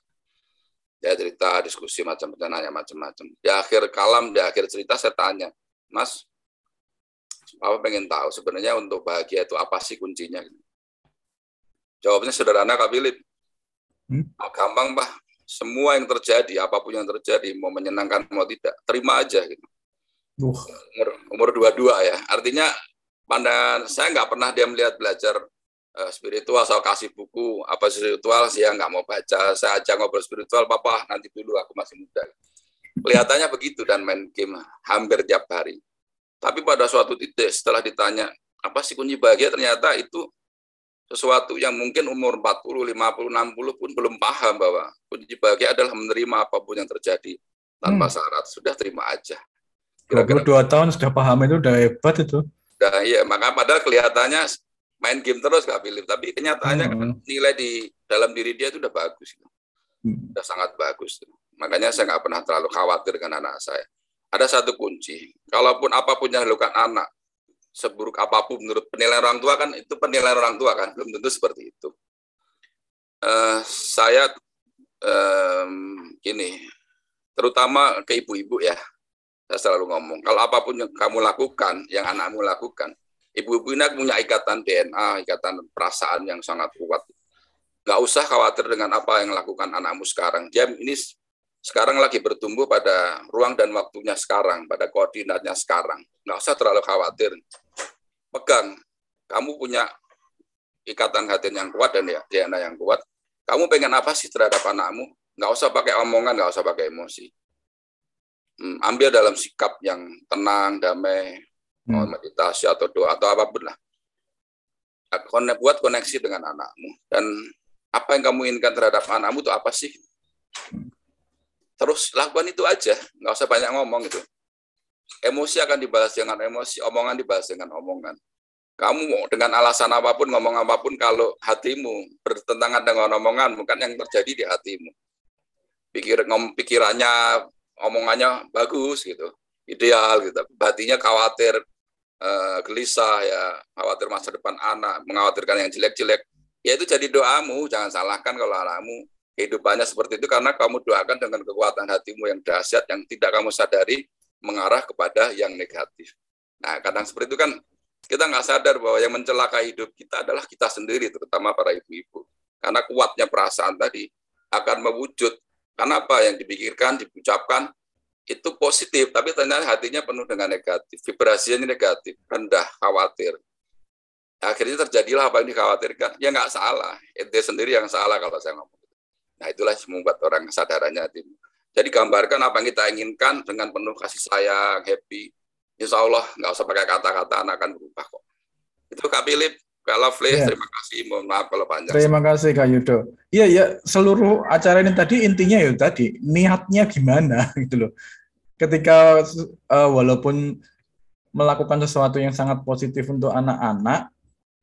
E: Dia cerita, diskusi macam-macam, nanya macam-macam. Di akhir kalam, di akhir cerita saya tanya, Mas, apa pengen tahu sebenarnya untuk bahagia itu apa sih kuncinya? Jawabnya sederhana Kak Philip. Hmm? Oh, gampang, Pak semua yang terjadi, apa pun yang terjadi, mau menyenangkan mau tidak, terima aja gitu. Uh. Umur umur dua-dua ya, artinya pada saya nggak pernah dia melihat belajar uh, spiritual, soal kasih buku apa spiritual, sih nggak mau baca, saya aja ngobrol spiritual, papa nanti dulu aku masih muda. Kelihatannya begitu dan main game hampir tiap hari. Tapi pada suatu titik setelah ditanya apa sih kunci bahagia, ternyata itu sesuatu yang mungkin umur 40, 50, 60 pun belum paham bahwa kunci bahagia adalah menerima apa pun yang terjadi tanpa hmm. syarat. Sudah terima aja.
B: Kira-kira dua tahun sudah paham itu udah hebat itu.
E: Nah, iya, maka padahal kelihatannya main game terus Kak Philip, tapi kenyataannya hmm. nilai di dalam diri dia itu udah bagus. Hmm. Udah sangat bagus. Makanya saya nggak pernah terlalu khawatir dengan anak saya. Ada satu kunci, kalaupun apa pun yang dilakukan anak, seburuk apa pun menurut penilaian orang tua kan itu penilaian orang tua kan belum tentu seperti itu. Uh, saya um, gini, terutama ke ibu-ibu ya, saya selalu ngomong kalau apa pun yang kamu lakukan, yang anakmu lakukan, ibu-ibu ini punya ikatan DNA, ikatan perasaan yang sangat kuat. Gak usah khawatir dengan apa yang lakukan anakmu sekarang. Dia ini sekarang lagi bertumbuh pada ruang dan waktunya sekarang, pada koordinatnya sekarang. Nggak usah terlalu khawatir. Pegang, kamu punya ikatan hati yang kuat dan ya, DNA yang kuat. Kamu pengen apa sih terhadap anakmu? Nggak usah pakai omongan, nggak usah pakai emosi. Hmm, ambil dalam sikap yang tenang, damai, hmm. meditasi atau doa atau apa pun lah. Buat koneksi dengan anakmu. Dan apa yang kamu inginkan terhadap anakmu itu apa sih? terus lakukan itu aja nggak usah banyak ngomong itu emosi akan dibalas dengan emosi omongan dibalas dengan omongan kamu mau dengan alasan apa pun ngomong apa pun kalau hatimu bertentangan dengan omongan bukan yang terjadi di hatimu pikir ngom, pikirannya omongannya bagus gitu ideal gitu hatinya khawatir uh, gelisah ya khawatir masa depan anak mengkhawatirkan yang jelek-jelek ya itu jadi doamu jangan salahkan kalau anakmu kehidupannya seperti itu karena kamu doakan dengan kekuatan hatimu yang dahsyat yang tidak kamu sadari mengarah kepada yang negatif. Nah, kadang seperti itu kan kita nggak sadar bahwa yang mencelakai hidup kita adalah kita sendiri, terutama para ibu-ibu. Karena kuatnya perasaan tadi akan mewujud. Karena apa yang dipikirkan, diucapkan, itu positif, tapi ternyata hatinya penuh dengan negatif. Vibrasinya negatif, rendah, khawatir. Akhirnya terjadilah apa yang dikhawatirkan. Ya nggak salah, ente sendiri yang salah kalau saya ngomong. Nah itulah membuat orang kesadarannya tim. Jadi gambarkan apa yang kita inginkan dengan penuh kasih sayang, happy. Insya Allah nggak usah pakai kata-kata anak akan berubah kok. Itu Kak Philip, Kak Lovely, ya. terima kasih. Mohon maaf kalau panjang.
B: Terima kasih Kak Yudo. Iya ya seluruh acara ini tadi intinya ya tadi niatnya gimana gitu loh. Ketika uh, walaupun melakukan sesuatu yang sangat positif untuk anak-anak,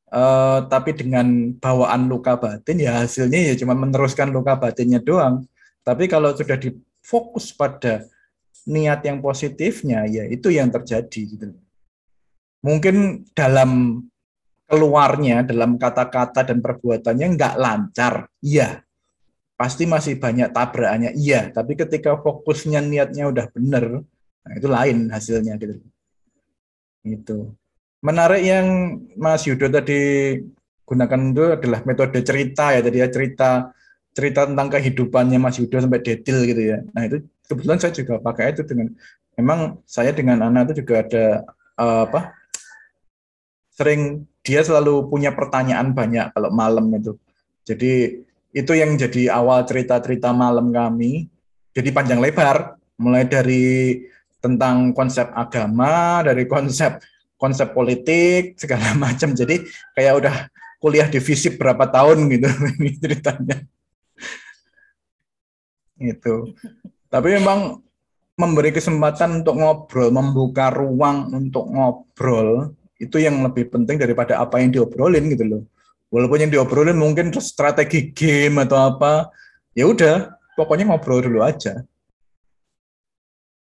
B: eh, tapi dengan bawaan luka batin, ya hasilnya ya cuma meneruskan luka batinnya doang. Tapi kalau sudah difokus pada niat yang positifnya, ya itu yang terjadi. Gitu. Mungkin dalam keluarnya, dalam kata-kata dan perbuatannya nggak lancar, iya. Pasti masih banyak tabrakannya, iya. Tapi ketika fokusnya niatnya udah bener, nah itu lain hasilnya gitu. Itu. Menarik yang Mas Yudo tadi gunakan itu adalah metode cerita ya tadi ya cerita cerita tentang kehidupannya Mas Yudo sampai detail gitu ya. Nah itu kebetulan saya juga pakai itu dengan memang saya dengan anak itu juga ada uh, apa sering dia selalu punya pertanyaan banyak kalau malam itu. Jadi itu yang jadi awal cerita-cerita malam kami. Jadi panjang lebar, mulai dari tentang konsep agama, dari konsep konsep politik segala macam. Jadi kayak udah kuliah di FISIP berapa tahun gitu ini ceritanya. Itu. Tapi memang memberi kesempatan untuk ngobrol, membuka ruang untuk ngobrol itu yang lebih penting daripada apa yang diobrolin gitu loh. Walaupun yang diobrolin mungkin strategi game atau apa, ya udah, pokoknya ngobrol dulu aja.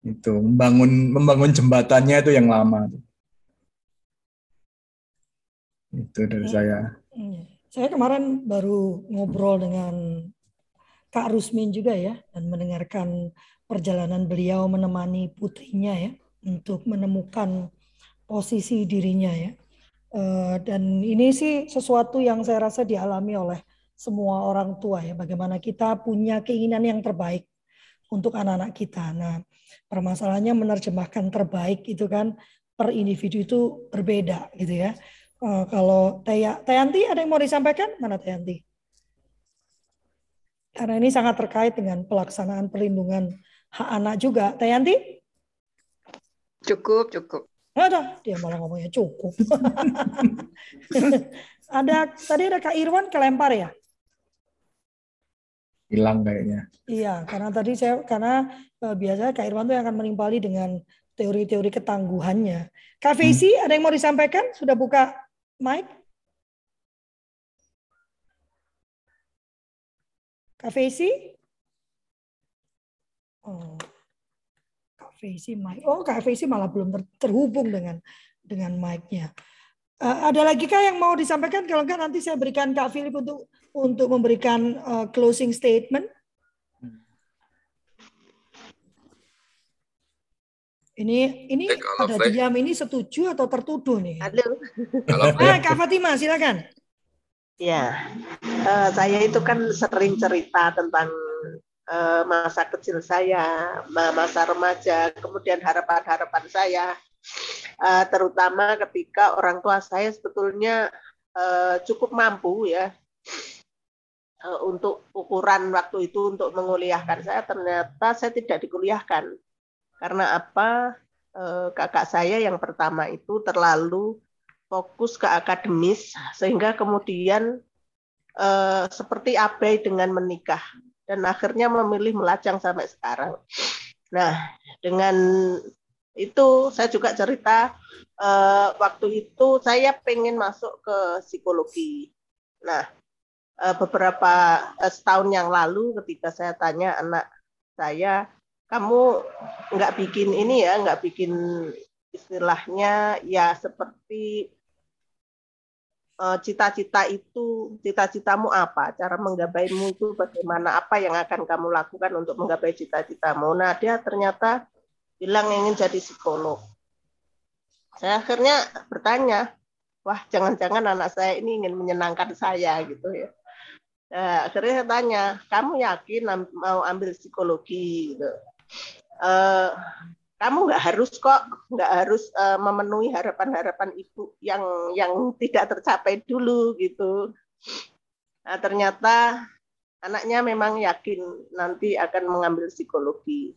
B: Itu membangun membangun jembatannya itu yang lama. Itu dari saya.
A: Iya. Saya kemarin baru ngobrol dengan Kak Rusmin juga ya dan mendengarkan perjalanan beliau menemani putrinya ya untuk menemukan posisi dirinya ya. Uh, dan ini sih sesuatu yang saya rasa dialami oleh semua orang tua ya. Bagaimana kita punya keinginan yang terbaik untuk anak-anak kita. Nah, permasalahannya menerjemahkan terbaik itu kan per individu itu berbeda gitu ya. Uh, kalau Taya, Tayanti ada yang mau disampaikan? Mana Tayanti? Karena ini sangat terkait dengan pelaksanaan perlindungan hak anak juga. Tayanti?
C: Cukup, cukup.
A: Ada, dia malah ngomongnya cukup. ada tadi ada Kak Irwan kelempar ya?
B: Hilang kayaknya.
A: Iya, karena tadi saya karena uh, biasanya Kak Irwan tuh yang akan menimpali dengan teori-teori ketangguhannya. Kak Fesi, hmm. ada yang mau disampaikan? Sudah buka mic? Kak Fesi? Oh. Faisy mic. Oh, Kak Faisy malah belum ter terhubung dengan dengan mic-nya. Uh, ada lagi kah yang mau disampaikan? Kalau enggak nanti saya berikan Kak Philip untuk untuk memberikan uh, closing statement. Ini ini eh, ada diam ini setuju atau tertuduh nih?
I: Halo.
A: Ah, Kak Fatima, silakan.
I: Ya, uh, saya itu kan sering cerita tentang Eh, masa kecil saya, masa remaja, kemudian harapan-harapan saya, eh, terutama ketika orang tua saya sebetulnya eh, cukup mampu ya untuk ukuran waktu itu untuk menguliahkan saya ternyata saya tidak dikuliahkan. Karena apa? Kakak saya yang pertama itu terlalu fokus ke akademis sehingga kemudian seperti abai dengan menikah dan akhirnya memilih melajang sampai sekarang. Nah, dengan itu saya juga cerita uh, waktu itu saya pengen masuk ke psikologi. Nah, uh, beberapa uh, setahun yang lalu ketika saya tanya anak saya, kamu nggak bikin ini ya, nggak bikin istilahnya ya seperti Eh, cita-cita itu, cita-citamu apa, cara menggapaimu itu bagaimana, apa yang akan kamu lakukan untuk menggapai cita-citamu. Nah, dia ternyata bilang ingin jadi psikolog. Saya akhirnya bertanya, wah jangan-jangan anak saya ini ingin menyenangkan saya gitu ya. Nah, akhirnya saya tanya, kamu yakin mau ambil psikologi? Gitu. Uh, kamu nggak harus kok nggak harus uh, memenuhi harapan-harapan ibu yang yang tidak tercapai dulu gitu. Nah, ternyata anaknya memang yakin nanti akan mengambil psikologi.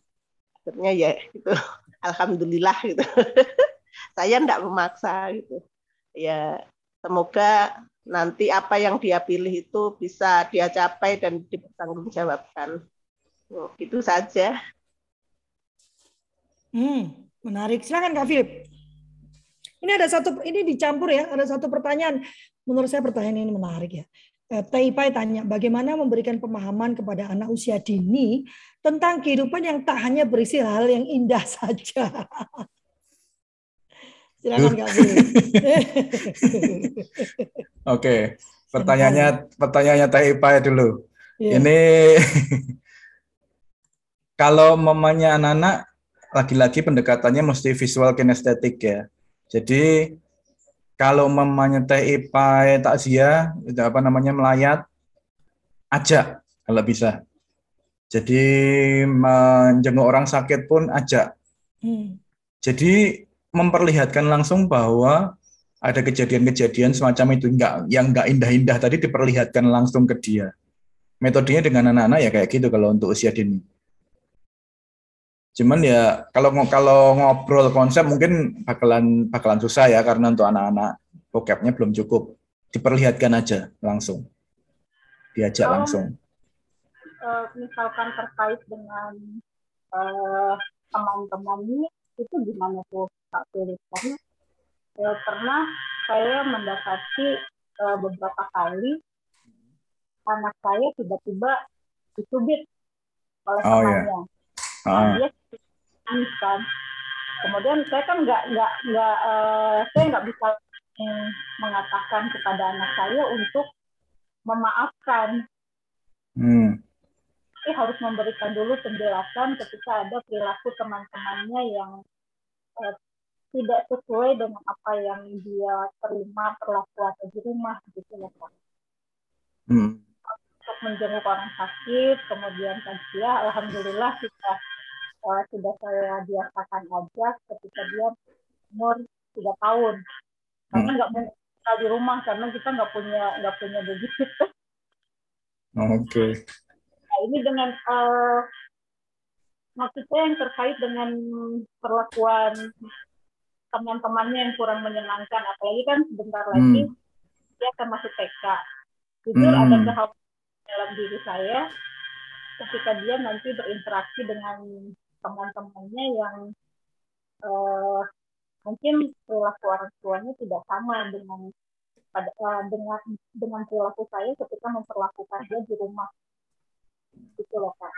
I: Akhirnya ya itu alhamdulillah gitu. Saya enggak memaksa gitu. Ya semoga nanti apa yang dia pilih itu bisa dia capai dan dipertanggungjawabkan. Oh, gitu saja.
A: Hmm, menarik. Silakan Kak Philip. Ini ada satu ini dicampur ya, ada satu pertanyaan. Menurut saya pertanyaan ini menarik ya. Eh, Taipai tanya, bagaimana memberikan pemahaman kepada anak usia dini tentang kehidupan yang tak hanya berisi hal yang indah saja. Silakan Kak
B: Oke, pertanyaannya pertanyaannya Taipai dulu. Yeah. Ini kalau mamanya anak-anak lagi-lagi pendekatannya mesti visual kinestetik ya. Jadi kalau mamanya teh ipai takziah apa namanya melayat ajak kalau bisa. Jadi menjenguk orang sakit pun ajak. Hmm. Jadi memperlihatkan langsung bahwa ada kejadian-kejadian semacam itu enggak yang enggak indah-indah tadi diperlihatkan langsung ke dia. Metodenya dengan anak-anak ya kayak gitu kalau untuk usia dini. Cuman ya kalau kalau ngobrol konsep mungkin bakalan bakalan susah ya karena untuk anak-anak vocabnya belum cukup. Diperlihatkan aja langsung. Diajak kalau, langsung.
J: Uh, misalkan terkait dengan uh, teman-temannya itu gimana tuh Kak Philip? Karena uh, pernah saya mendapati uh, beberapa kali anak saya tiba-tiba dicubit oleh oh, iya. temannya. Yeah. Nah, dia kan kemudian saya kan nggak nggak nggak uh, saya nggak bisa mengatakan kepada anak saya untuk memaafkan hmm. tapi harus memberikan dulu penjelasan ketika ada perilaku teman-temannya yang uh, tidak sesuai dengan apa yang dia terima perlakuan di rumah gitu ya pak hmm. untuk menjenguk orang sakit kemudian dia alhamdulillah kita uh, sudah saya biasakan aja ketika dia umur tiga tahun karena hmm. nggak hmm. mau di rumah karena kita nggak punya nggak punya begitu.
B: Oke. Okay.
J: Nah, ini dengan uh, maksudnya yang terkait dengan perlakuan teman-temannya yang kurang menyenangkan apalagi kan sebentar hmm. lagi dia akan masuk TK. Jujur hmm. ada kekhawatiran dalam diri saya ketika dia nanti berinteraksi dengan teman-temannya yang uh, mungkin perilaku orang tuanya tidak sama dengan pada uh, dengan dengan perilaku saya ketika memperlakukan dia di rumah. Gitu loh kak.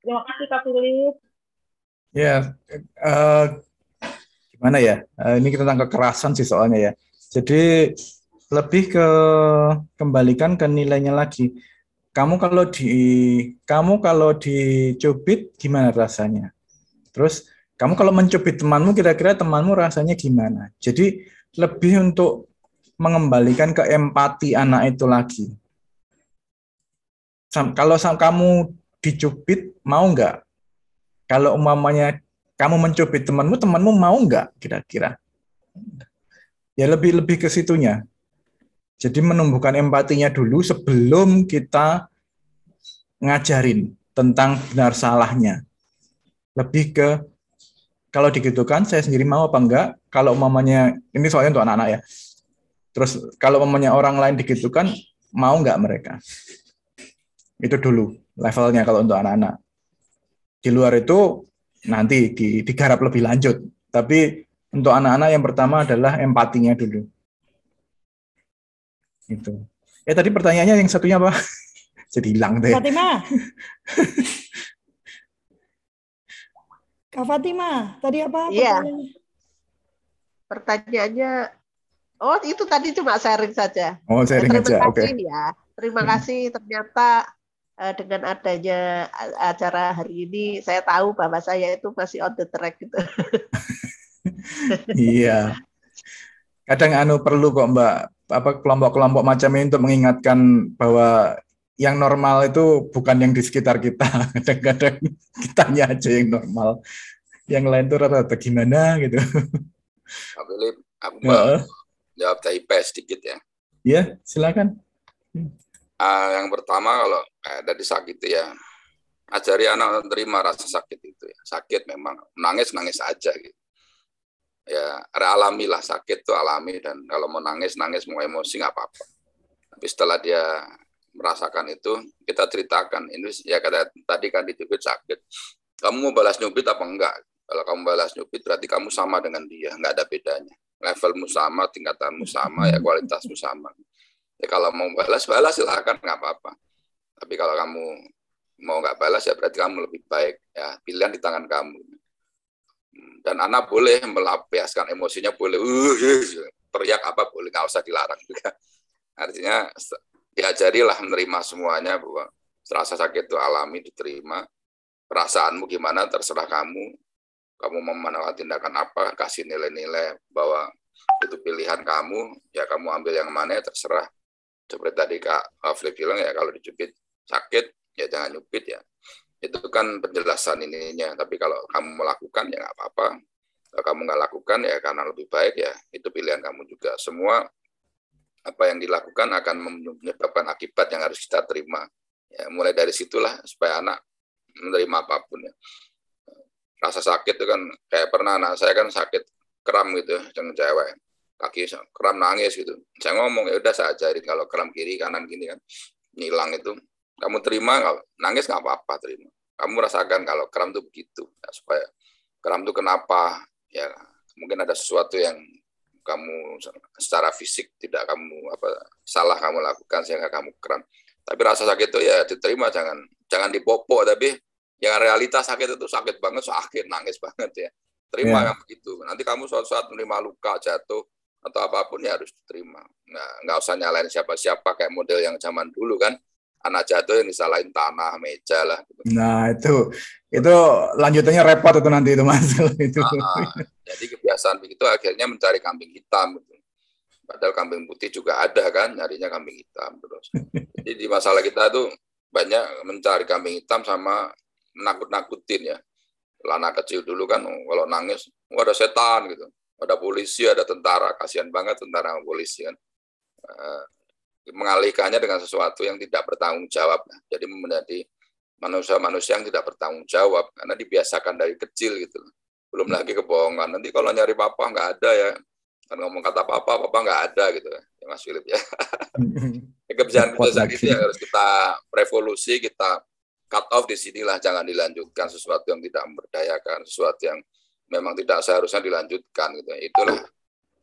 J: Terima kasih kak Philip.
B: Ya uh, gimana ya? Uh, ini tentang kekerasan sih soalnya ya. Jadi lebih ke kembalikan ke nilainya lagi kamu kalau di kamu kalau dicubit gimana rasanya? Terus kamu kalau mencubit temanmu kira-kira temanmu rasanya gimana? Jadi lebih untuk mengembalikan ke empati anak itu lagi. Kalau kamu dicubit mau nggak? Kalau umpamanya kamu mencubit temanmu, temanmu mau nggak kira-kira? Ya lebih lebih ke situnya. Jadi menumbuhkan empatinya dulu sebelum kita ngajarin tentang benar salahnya. Lebih ke kalau digitukan saya sendiri mau apa enggak? Kalau mamanya ini soalnya untuk anak-anak ya. Terus kalau mamanya orang lain digitukan mau enggak mereka? Itu dulu levelnya kalau untuk anak-anak. Di luar itu nanti digarap lebih lanjut. Tapi untuk anak-anak yang pertama adalah empatinya dulu. Itu. Eh tadi pertanyaannya yang satunya apa? Jadi hilang deh.
A: Fatima. Kak Fatima, tadi apa?
I: Iya. Pertanyaannya, oh itu tadi cuma sharing saja.
B: Oh sharing
I: ya, terima
B: aja,
I: oke. Okay. Ya, terima hmm. kasih. Ternyata uh, dengan adanya acara hari ini, saya tahu bahwa saya itu masih on the track gitu.
B: iya. Kadang anu perlu kok Mbak apa kelompok-kelompok macam ini untuk mengingatkan bahwa yang normal itu bukan yang di sekitar kita. Kadang-kadang kitanya aja yang normal. Yang lain tuh rata-rata gimana gitu.
E: Pak Philip, aku ya. jawab TIP sedikit ya.
B: Iya, silakan.
E: Uh, yang pertama kalau ada di sakit ya, ajari anak terima rasa sakit itu ya. Sakit memang nangis nangis aja gitu ya alami lah sakit tuh alami dan kalau mau nangis nangis mau emosi nggak apa-apa tapi setelah dia merasakan itu kita ceritakan ini ya kata tadi kan ditubit sakit kamu mau balas nyubit apa enggak kalau kamu balas nyubit berarti kamu sama dengan dia nggak ada bedanya levelmu sama, tingkatanmu sama, ya kualitasmu sama. Ya kalau mau balas, balas silahkan, nggak apa-apa. Tapi kalau kamu mau nggak balas, ya berarti kamu lebih baik. Ya Pilihan di tangan kamu. Dan anak boleh melampiaskan emosinya, boleh uh, teriak apa boleh, nggak usah dilarang juga. Artinya diajarilah menerima semuanya bahwa rasa sakit itu alami, diterima. Perasaanmu gimana terserah kamu, kamu mau tindakan apa, kasih nilai-nilai bahwa itu pilihan kamu, ya kamu ambil yang mana ya terserah. Seperti tadi Kak Afli bilang ya kalau dicubit sakit, ya jangan nyubit ya. Itu kan penjelasan ininya, tapi kalau kamu melakukan ya nggak apa-apa. Kalau kamu nggak lakukan ya karena lebih baik ya itu pilihan kamu juga. Semua apa yang dilakukan akan menyebabkan akibat yang harus kita terima. Ya, mulai dari situlah supaya anak menerima apa pun ya rasa sakit itu kan kayak pernah anak saya kan sakit kram gitu dengan cewek kaki kram nangis gitu saya ngomong ya udah saya ajarin kalau kram kiri kanan gini kan hilang itu kamu terima nangis nggak apa-apa terima kamu rasakan kalau kram tuh begitu ya, supaya kram tuh kenapa ya mungkin ada sesuatu yang kamu secara fisik tidak kamu apa salah kamu lakukan sehingga kamu kram tapi rasa sakit itu ya diterima jangan jangan dipopok tapi yang realitas sakit itu sakit banget, sakit, nangis banget ya. Terima yeah. begitu. Nanti kamu suatu saat menerima luka, jatuh, atau apa pun ya harus diterima. Nah, nggak usah nyalain siapa-siapa kayak model yang zaman dulu kan. Anak jatuh yang disalahin tanah, meja lah. Gitu.
B: Nah itu itu lanjutannya repot itu nanti itu mas itu.
E: Nah, jadi kebiasaan begitu akhirnya mencari kambing hitam. Gitu. Padahal kambing putih juga ada kan, nyarinya kambing hitam terus. Jadi di masalah kita tuh banyak mencari kambing hitam sama menakut-nakutin ya. Lana kecil dulu kan kalau nangis, oh, ada setan gitu. Ada polisi, ada tentara, kasihan banget tentara sama polisi kan. Mengalihkannya dengan sesuatu yang tidak bertanggung jawab. Jadi menjadi manusia-manusia yang tidak bertanggung jawab karena dibiasakan dari kecil gitu. Belum hmm. lagi kebohongan. Nanti kalau nyari papa nggak ada ya, kan ngomong kata papa, papa nggak ada gitu ya, Mas Philip ya. Kebiasaan-kebiasaan itu yang harus kita revolusi, kita cut off di sinilah jangan dilanjutkan sesuatu yang tidak memberdayakan, sesuatu yang memang tidak seharusnya dilanjutkan gitu. Itulah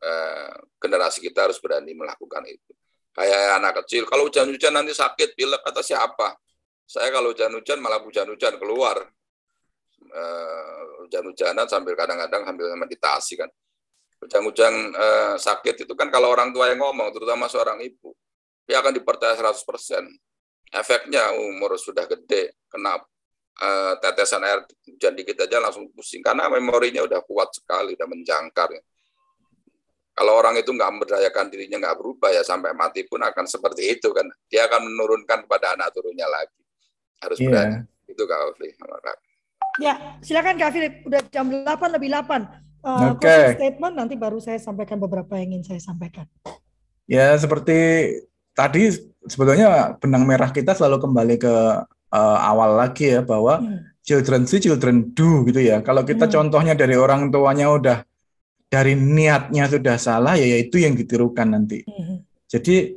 E: eh, generasi kita harus berani melakukan itu. Kayak anak kecil, kalau hujan-hujan nanti sakit, pilek kata siapa? Saya kalau hujan-hujan malah hujan-hujan keluar. Eh, hujan-hujanan sambil kadang-kadang sambil meditasi kan. Hujan-hujan eh, sakit itu kan kalau orang tua yang ngomong, terutama seorang ibu, dia akan dipercaya 100% efeknya umur sudah gede kena uh, tetesan air hujan dikit aja langsung pusing karena memorinya udah kuat sekali udah menjangkar kalau orang itu nggak memberdayakan dirinya nggak berubah ya sampai mati pun akan seperti itu kan dia akan menurunkan kepada anak turunnya lagi harus yeah. berani itu kak Ofli
A: ya silakan kak Filip udah jam 8 lebih 8 uh, okay. statement nanti baru saya sampaikan beberapa yang ingin saya sampaikan
B: ya seperti tadi sebetulnya benang merah kita selalu kembali ke uh, awal lagi ya bahwa hmm. children see children do gitu ya. Kalau kita hmm. contohnya dari orang tuanya udah dari niatnya sudah salah ya itu yang ditirukan nanti. Hmm. Jadi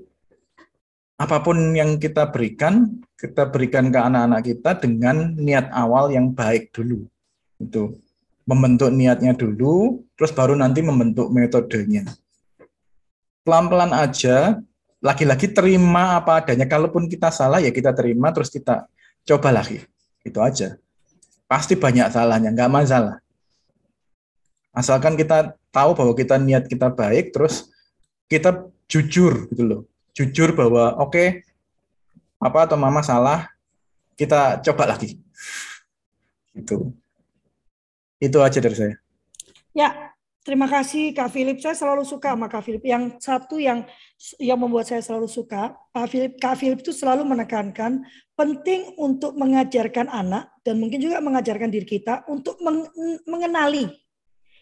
B: apa pun yang kita berikan, kita berikan ke anak-anak kita dengan niat awal yang baik dulu. Itu membentuk niatnya dulu, terus baru nanti membentuk metodenya. Pelan-pelan aja lagi-lagi terima apa adanya. Kalaupun kita salah ya kita terima terus kita coba lagi. Itu aja. Pasti banyak salahnya, nggak masalah. Asalkan kita tahu bahwa kita niat kita baik, terus kita jujur gitu loh. Jujur bahwa oke, okay, apa atau mama salah, kita coba lagi. Itu. Itu aja dari saya.
A: Ya, Terima kasih Kak Philip. Saya selalu suka sama Kak Philip. Yang satu yang yang membuat saya selalu suka, Kak Philip, Kak Philip itu selalu menekankan penting untuk mengajarkan anak dan mungkin juga mengajarkan diri kita untuk mengenali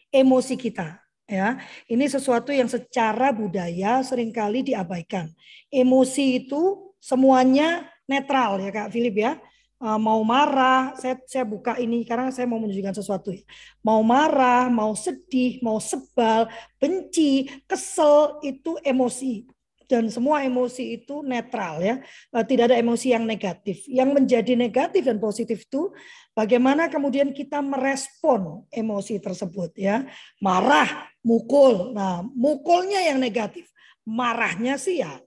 A: emosi kita. Ya, ini sesuatu yang secara budaya sering kali diabaikan. Emosi itu semuanya netral ya Kak Philip ya uh, mau marah, saya saya buka ini karena saya mau menunjukkan sesuatu. Ya. Mau marah, mau sedih, mau sebal, benci, kesel itu emosi dan semua emosi itu netral ya. Uh, tidak ada emosi yang negatif. Yang menjadi negatif dan positif itu bagaimana kemudian kita merespon emosi tersebut ya. Marah mukul. Nah, mukulnya yang negatif. Marahnya sih ya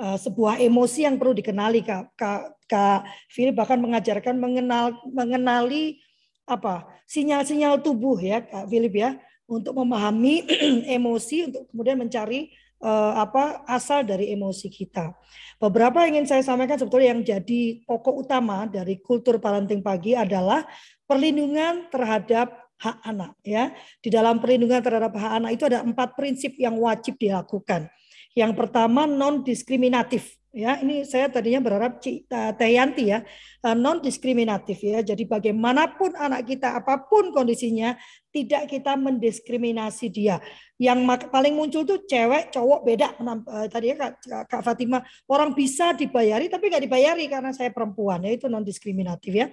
A: uh, sebuah emosi yang perlu dikenali Kak. Kak, Kak Philip bahkan mengajarkan mengenal mengenali apa sinyal-sinyal tubuh ya Kak Philip ya untuk memahami emosi untuk kemudian mencari uh, apa asal dari emosi kita. Beberapa yang ingin saya sampaikan sebetulnya yang jadi pokok utama dari kultur parenting pagi adalah perlindungan terhadap hak anak ya. Di dalam perlindungan terhadap hak anak itu ada empat prinsip yang wajib dilakukan. Yang pertama non diskriminatif ya. Ini saya tadinya berharap Teh Yanti ya eh, non diskriminatif ya. Jadi bagaimanapun anak kita apa pun kondisinya tidak kita mendiskriminasi dia. Yang paling muncul tuh cewek, cowok beda. Eh, tadi ya Kak, Kak Fatima orang bisa dibayari tapi nggak dibayari karena saya perempuan ya itu non diskriminatif ya.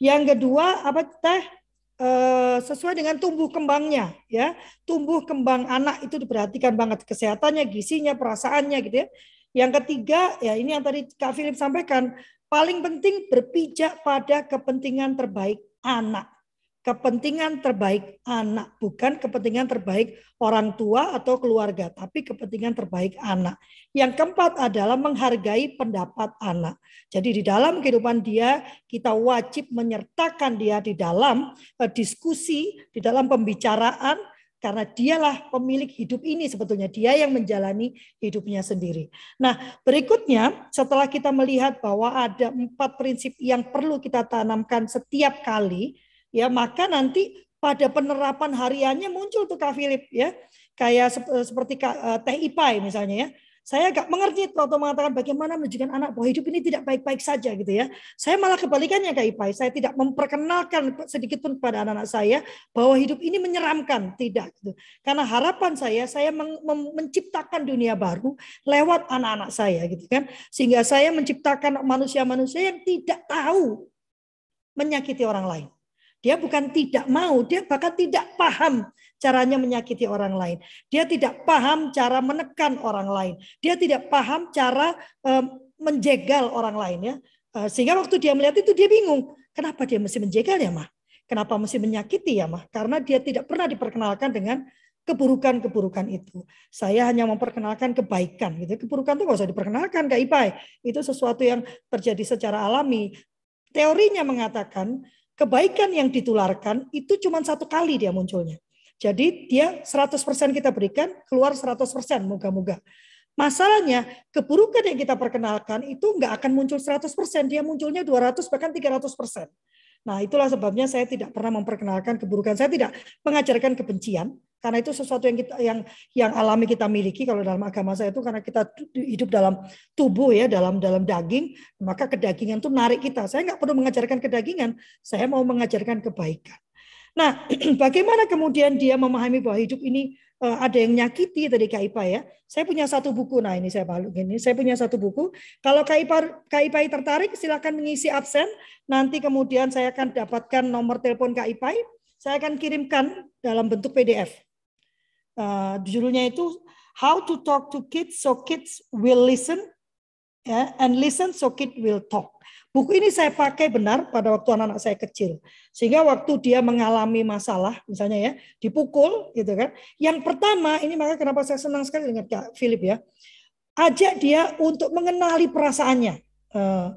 A: Yang kedua apa teh Eh, sesuai dengan tumbuh kembangnya ya tumbuh kembang anak itu diperhatikan banget kesehatannya gizinya perasaannya gitu ya yang ketiga ya ini yang tadi Kak Philip sampaikan paling penting berpijak pada kepentingan terbaik anak kepentingan terbaik anak, bukan kepentingan terbaik orang tua atau keluarga, tapi kepentingan terbaik anak. Yang keempat adalah menghargai pendapat anak. Jadi di dalam kehidupan dia, kita wajib menyertakan dia di dalam eh, diskusi, di dalam pembicaraan, karena dialah pemilik hidup ini sebetulnya. Dia yang menjalani hidupnya sendiri. Nah berikutnya setelah kita melihat bahwa ada empat prinsip yang perlu kita tanamkan setiap kali ya maka nanti pada penerapan hariannya muncul tuh Kak Philip ya. Kayak seperti uh, Teh Ipai misalnya ya saya agak mengerti waktu mengatakan bagaimana menunjukkan anak bahwa hidup ini tidak baik-baik saja gitu ya. Saya malah kebalikannya Kak Ipai. Saya tidak memperkenalkan sedikit pun kepada anak-anak saya bahwa hidup ini menyeramkan. Tidak. Gitu. Karena harapan saya, saya menciptakan dunia baru lewat anak-anak saya gitu kan. Sehingga saya menciptakan manusia-manusia yang tidak tahu menyakiti orang lain. Dia bukan tidak mau, dia bahkan tidak paham caranya menyakiti orang lain. Dia tidak paham cara menekan orang lain. Dia tidak paham cara um, menjegal orang lain ya. Uh, sehingga waktu dia melihat itu dia bingung. Kenapa dia mesti menjegal ya, Mah? Kenapa mesti menyakiti ya, Mah? Karena dia tidak pernah diperkenalkan dengan keburukan-keburukan itu. Saya hanya memperkenalkan kebaikan gitu. Keburukan itu nggak usah diperkenalkan Kak Ipai. Itu sesuatu yang terjadi secara alami. Teorinya mengatakan kebaikan yang ditularkan itu cuma satu kali dia munculnya. Jadi dia 100% kita berikan, keluar 100%, moga-moga. Masalahnya, keburukan yang kita perkenalkan itu nggak akan muncul 100%, dia munculnya 200 bahkan 300%. Nah, itulah sebabnya saya tidak pernah memperkenalkan keburukan. Saya tidak mengajarkan kebencian, karena itu sesuatu yang kita yang yang alami kita miliki kalau dalam agama saya itu karena kita hidup dalam tubuh ya dalam dalam daging maka kedagingan itu narik kita saya nggak perlu mengajarkan kedagingan saya mau mengajarkan kebaikan nah bagaimana kemudian dia memahami bahwa hidup ini uh, ada yang nyakiti tadi Kak Ipa ya? Saya punya satu buku. Nah ini saya balik ini saya punya satu buku. Kalau Kak Ipa tertarik silakan mengisi absen. Nanti kemudian saya akan dapatkan nomor telepon Kak Ipa. Saya akan kirimkan dalam bentuk PDF uh, judulnya itu How to Talk to Kids so Kids Will Listen ya, and Listen so Kids Will Talk. Buku ini saya pakai benar pada waktu anak-anak saya kecil. Sehingga waktu dia mengalami masalah, misalnya ya, dipukul gitu kan. Yang pertama, ini maka kenapa saya senang sekali dengan Kak Philip ya. Ajak dia untuk mengenali perasaannya. Uh,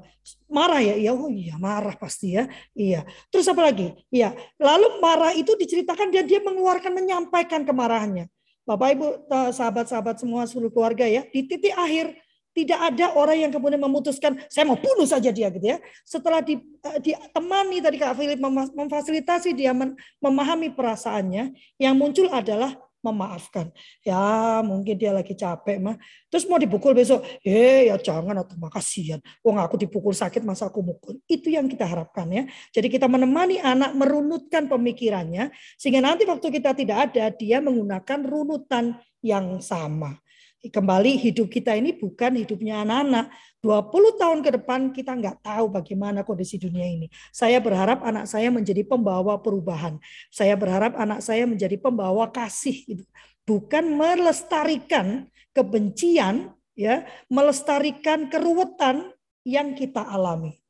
A: marah ya, iya, oh iya marah pasti ya, iya. Terus apa lagi? Iya. Lalu marah itu diceritakan dan dia mengeluarkan, menyampaikan kemarahannya. Bapak Ibu, sahabat-sahabat semua seluruh keluarga ya, di titik akhir tidak ada orang yang kemudian memutuskan saya mau bunuh saja dia gitu ya. Setelah eh, ditemani tadi Kak Philip memfasilitasi dia memahami perasaannya, yang muncul adalah memaafkan. Ya mungkin dia lagi capek mah. Terus mau dipukul besok, eh ya jangan atau makasihan. Wong aku dipukul sakit masa aku mukul. Itu yang kita harapkan ya. Jadi kita menemani anak merunutkan pemikirannya sehingga nanti waktu kita tidak ada dia menggunakan runutan yang sama. Kembali hidup kita ini bukan hidupnya anak-anak. 20 tahun ke depan kita nggak tahu bagaimana kondisi dunia ini. Saya berharap anak saya menjadi pembawa perubahan. Saya berharap anak saya menjadi pembawa kasih. Gitu. Bukan melestarikan kebencian, ya, melestarikan keruwetan yang kita alami.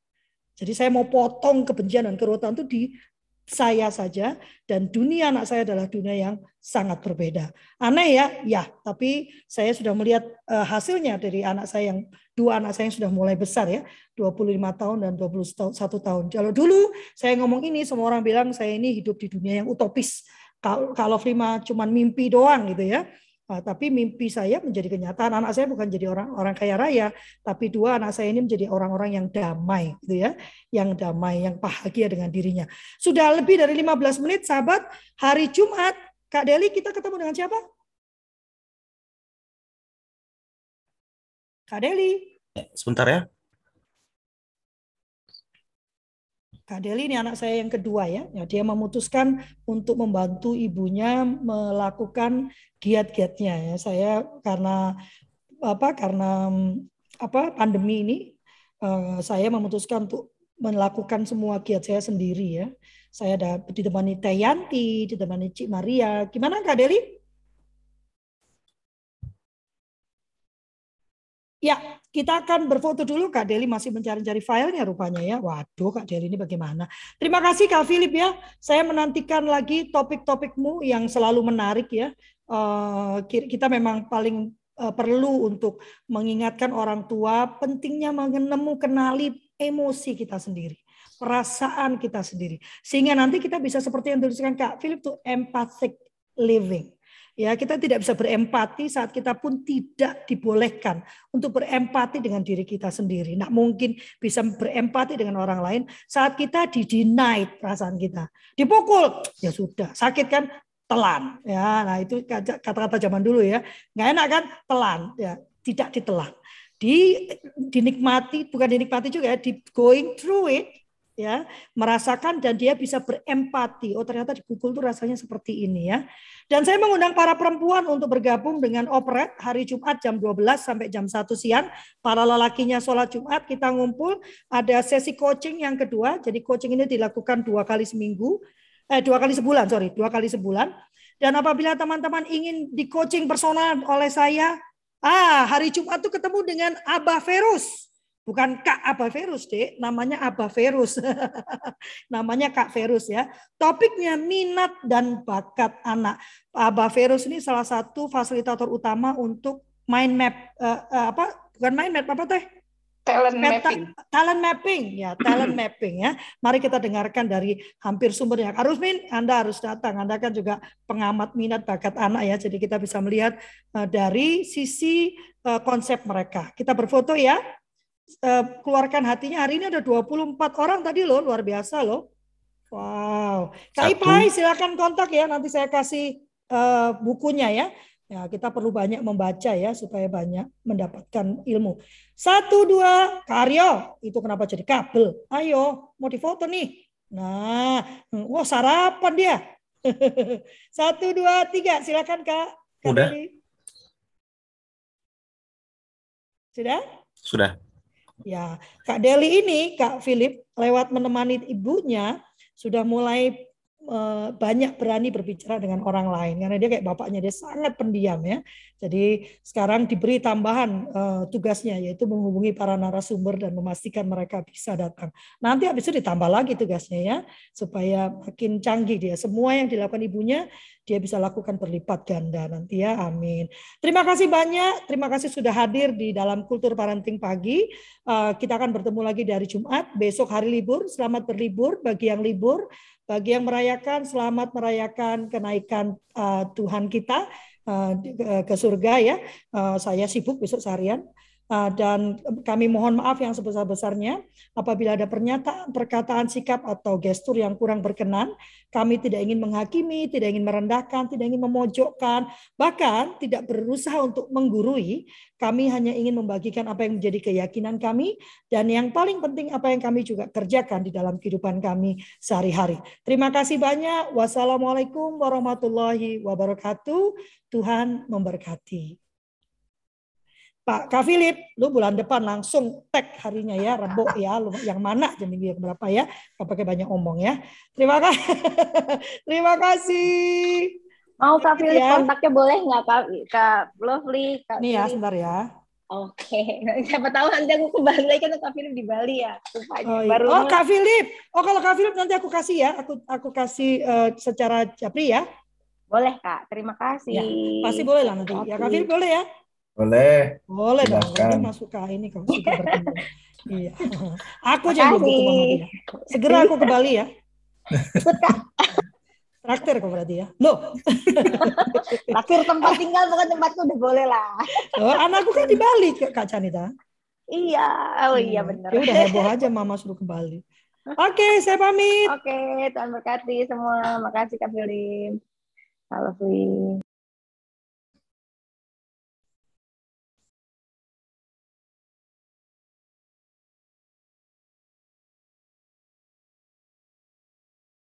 A: Jadi saya mau potong kebencian dan keruwetan itu di saya saja dan dunia anak saya adalah dunia yang sangat berbeda. Aneh ya, ya, tapi saya sudah melihat uh, hasilnya dari anak saya yang dua anak saya yang sudah mulai besar ya, 25 tahun dan 21 tahun. Kalau dulu saya ngomong ini semua orang bilang saya ini hidup di dunia yang utopis. Kalau kalau Frima cuma mimpi doang gitu ya. Nah, tapi mimpi saya menjadi kenyataan. Anak saya bukan jadi orang orang kaya raya, tapi dua anak saya ini menjadi orang-orang yang damai, gitu ya, yang damai, yang bahagia dengan dirinya. Sudah lebih dari 15 menit, sahabat. Hari Jumat, Kak Deli, kita ketemu dengan siapa? Kak Deli.
K: Sebentar ya.
A: Kak Deli ini anak saya yang kedua ya. ya dia memutuskan untuk membantu ibunya melakukan giat-giatnya ya. Saya karena apa karena apa pandemi ini uh, saya memutuskan untuk melakukan semua giat saya sendiri ya. Saya ada ditemani Teh Yanti, ditemani Cik Maria. Gimana Kak Deli? Ya, kita akan berfoto dulu. Kak Deli masih mencari-cari filenya rupanya ya. Waduh, Kak Deli ini bagaimana? Terima kasih Kak Philip ya. Saya menantikan lagi topik-topikmu yang selalu menarik ya. Eh, kita memang paling eh, perlu untuk mengingatkan orang tua pentingnya mengenemu kenali emosi kita sendiri perasaan kita sendiri sehingga nanti kita bisa seperti yang dituliskan Kak Philip tuh empathic living Ya, kita tidak bisa berempati saat kita pun tidak dibolehkan untuk berempati dengan diri kita sendiri. Nah, mungkin bisa berempati dengan orang lain saat kita di deny perasaan kita. Dipukul, ya sudah. Sakit kan? Telan. Ya, nah itu kata-kata zaman dulu ya. Nggak enak kan? Telan. Ya, tidak ditelan. Di dinikmati, bukan dinikmati juga ya, di going through it ya merasakan dan dia bisa berempati. Oh ternyata dipukul tuh rasanya seperti ini ya. Dan saya mengundang para perempuan untuk bergabung dengan operet hari Jumat jam 12 sampai jam 1 siang. Para lelakinya sholat Jumat kita ngumpul. Ada sesi coaching yang kedua. Jadi coaching ini dilakukan dua kali seminggu. Eh, dua kali sebulan, sorry. Dua kali sebulan. Dan apabila teman-teman ingin di coaching personal oleh saya, ah hari Jumat tuh ketemu dengan Abah Ferus Bukan Kak Aba Verus, Dek. Namanya Aba Verus. namanya Kak Verus ya. Topiknya minat dan bakat anak. Aba Verus ini salah satu fasilitator utama untuk mind map. Uh, uh, apa? Bukan mind map, apa teh?
C: Talent mapping.
A: Talent mapping, ya. Talent mapping ya. Mari kita dengarkan dari hampir sumbernya. Kak Rusmin, Anda harus datang. Anda kan juga pengamat minat bakat anak ya. Jadi kita bisa melihat uh, dari sisi uh, konsep mereka. Kita berfoto ya. Eh, keluarkan hatinya. Hari ini ada 24 orang tadi loh, luar biasa loh. Wow. Kak Ipai silakan kontak ya, nanti saya kasih uh, bukunya ya. Ya, kita perlu banyak membaca ya supaya banyak mendapatkan ilmu. Satu dua Karyo itu kenapa jadi kabel? Ayo mau difoto nih. Nah, wah sarapan dia. Satu dua tiga silakan kak. kak
K: Udah.
A: Sudah?
K: Sudah.
A: Ya, Kak Deli ini, Kak Philip, lewat menemani ibunya, sudah mulai banyak berani berbicara dengan orang lain karena dia kayak bapaknya dia sangat pendiam ya. Jadi sekarang diberi tambahan uh, tugasnya yaitu menghubungi para narasumber dan memastikan mereka bisa datang. Nanti habis itu ditambah lagi tugasnya ya supaya makin canggih dia. Semua yang dilakukan ibunya dia bisa lakukan berlipat ganda nanti ya. Amin. Terima kasih banyak. Terima kasih sudah hadir di dalam kultur parenting pagi. Uh, kita akan bertemu lagi dari Jumat. Besok hari libur. Selamat berlibur bagi yang libur. Bagi yang merayakan, selamat merayakan kenaikan uh, Tuhan kita uh, ke surga ya. Uh, saya sibuk besok seharian. Uh, dan kami mohon maaf yang sebesar-besarnya apabila ada pernyataan, perkataan, sikap atau gestur yang kurang berkenan. Kami tidak ingin menghakimi, tidak ingin merendahkan, tidak ingin memojokkan, bahkan tidak berusaha untuk menggurui. Kami hanya ingin membagikan apa yang menjadi keyakinan kami dan yang paling penting apa yang kami juga kerjakan di dalam kehidupan kami sehari-hari. Terima kasih banyak. Wassalamualaikum warahmatullahi wabarakatuh. Tuhan memberkati. Pak Kak Philip, lu bulan depan langsung tag harinya ya, Rebo ya, lu yang mana jadi minggu berapa ya, gak pakai banyak omong ya. Terima kasih. Terima kasih.
H: Mau Kak Philip ya. kontaknya boleh nggak Kak, Kak Lovely? Kak
A: Nih ya, sebentar ya.
H: Oke, siapa tahu nanti aku ke Bali lagi kan Kak Philip di Bali ya. Rupanya.
A: Oh, iya.
H: Baru
A: oh Kak Philip. Oh kalau Kak Philip nanti aku kasih ya. Aku aku kasih eh, secara japri ya.
H: boleh Kak, terima kasih.
A: Ya, Pasti boleh lah nanti. Ya Kak Philip boleh ya.
B: Boleh.
A: Boleh dong. Masuk ke ini kalau sudah bertemu. iya. Aku dia. Segera aku ke Bali ya. Traktir kok berarti ya. Loh,
H: terakhir tempat tinggal bukan tempatku udah boleh lah.
A: oh, anakku kan di Bali Kak Canita.
H: Iya, oh iya benar.
A: Ya udah heboh aja mama suruh ke Bali. Oke, saya pamit.
H: Oke, Tuhan berkati semua. Makasih Kak Philip. Halo, Fli.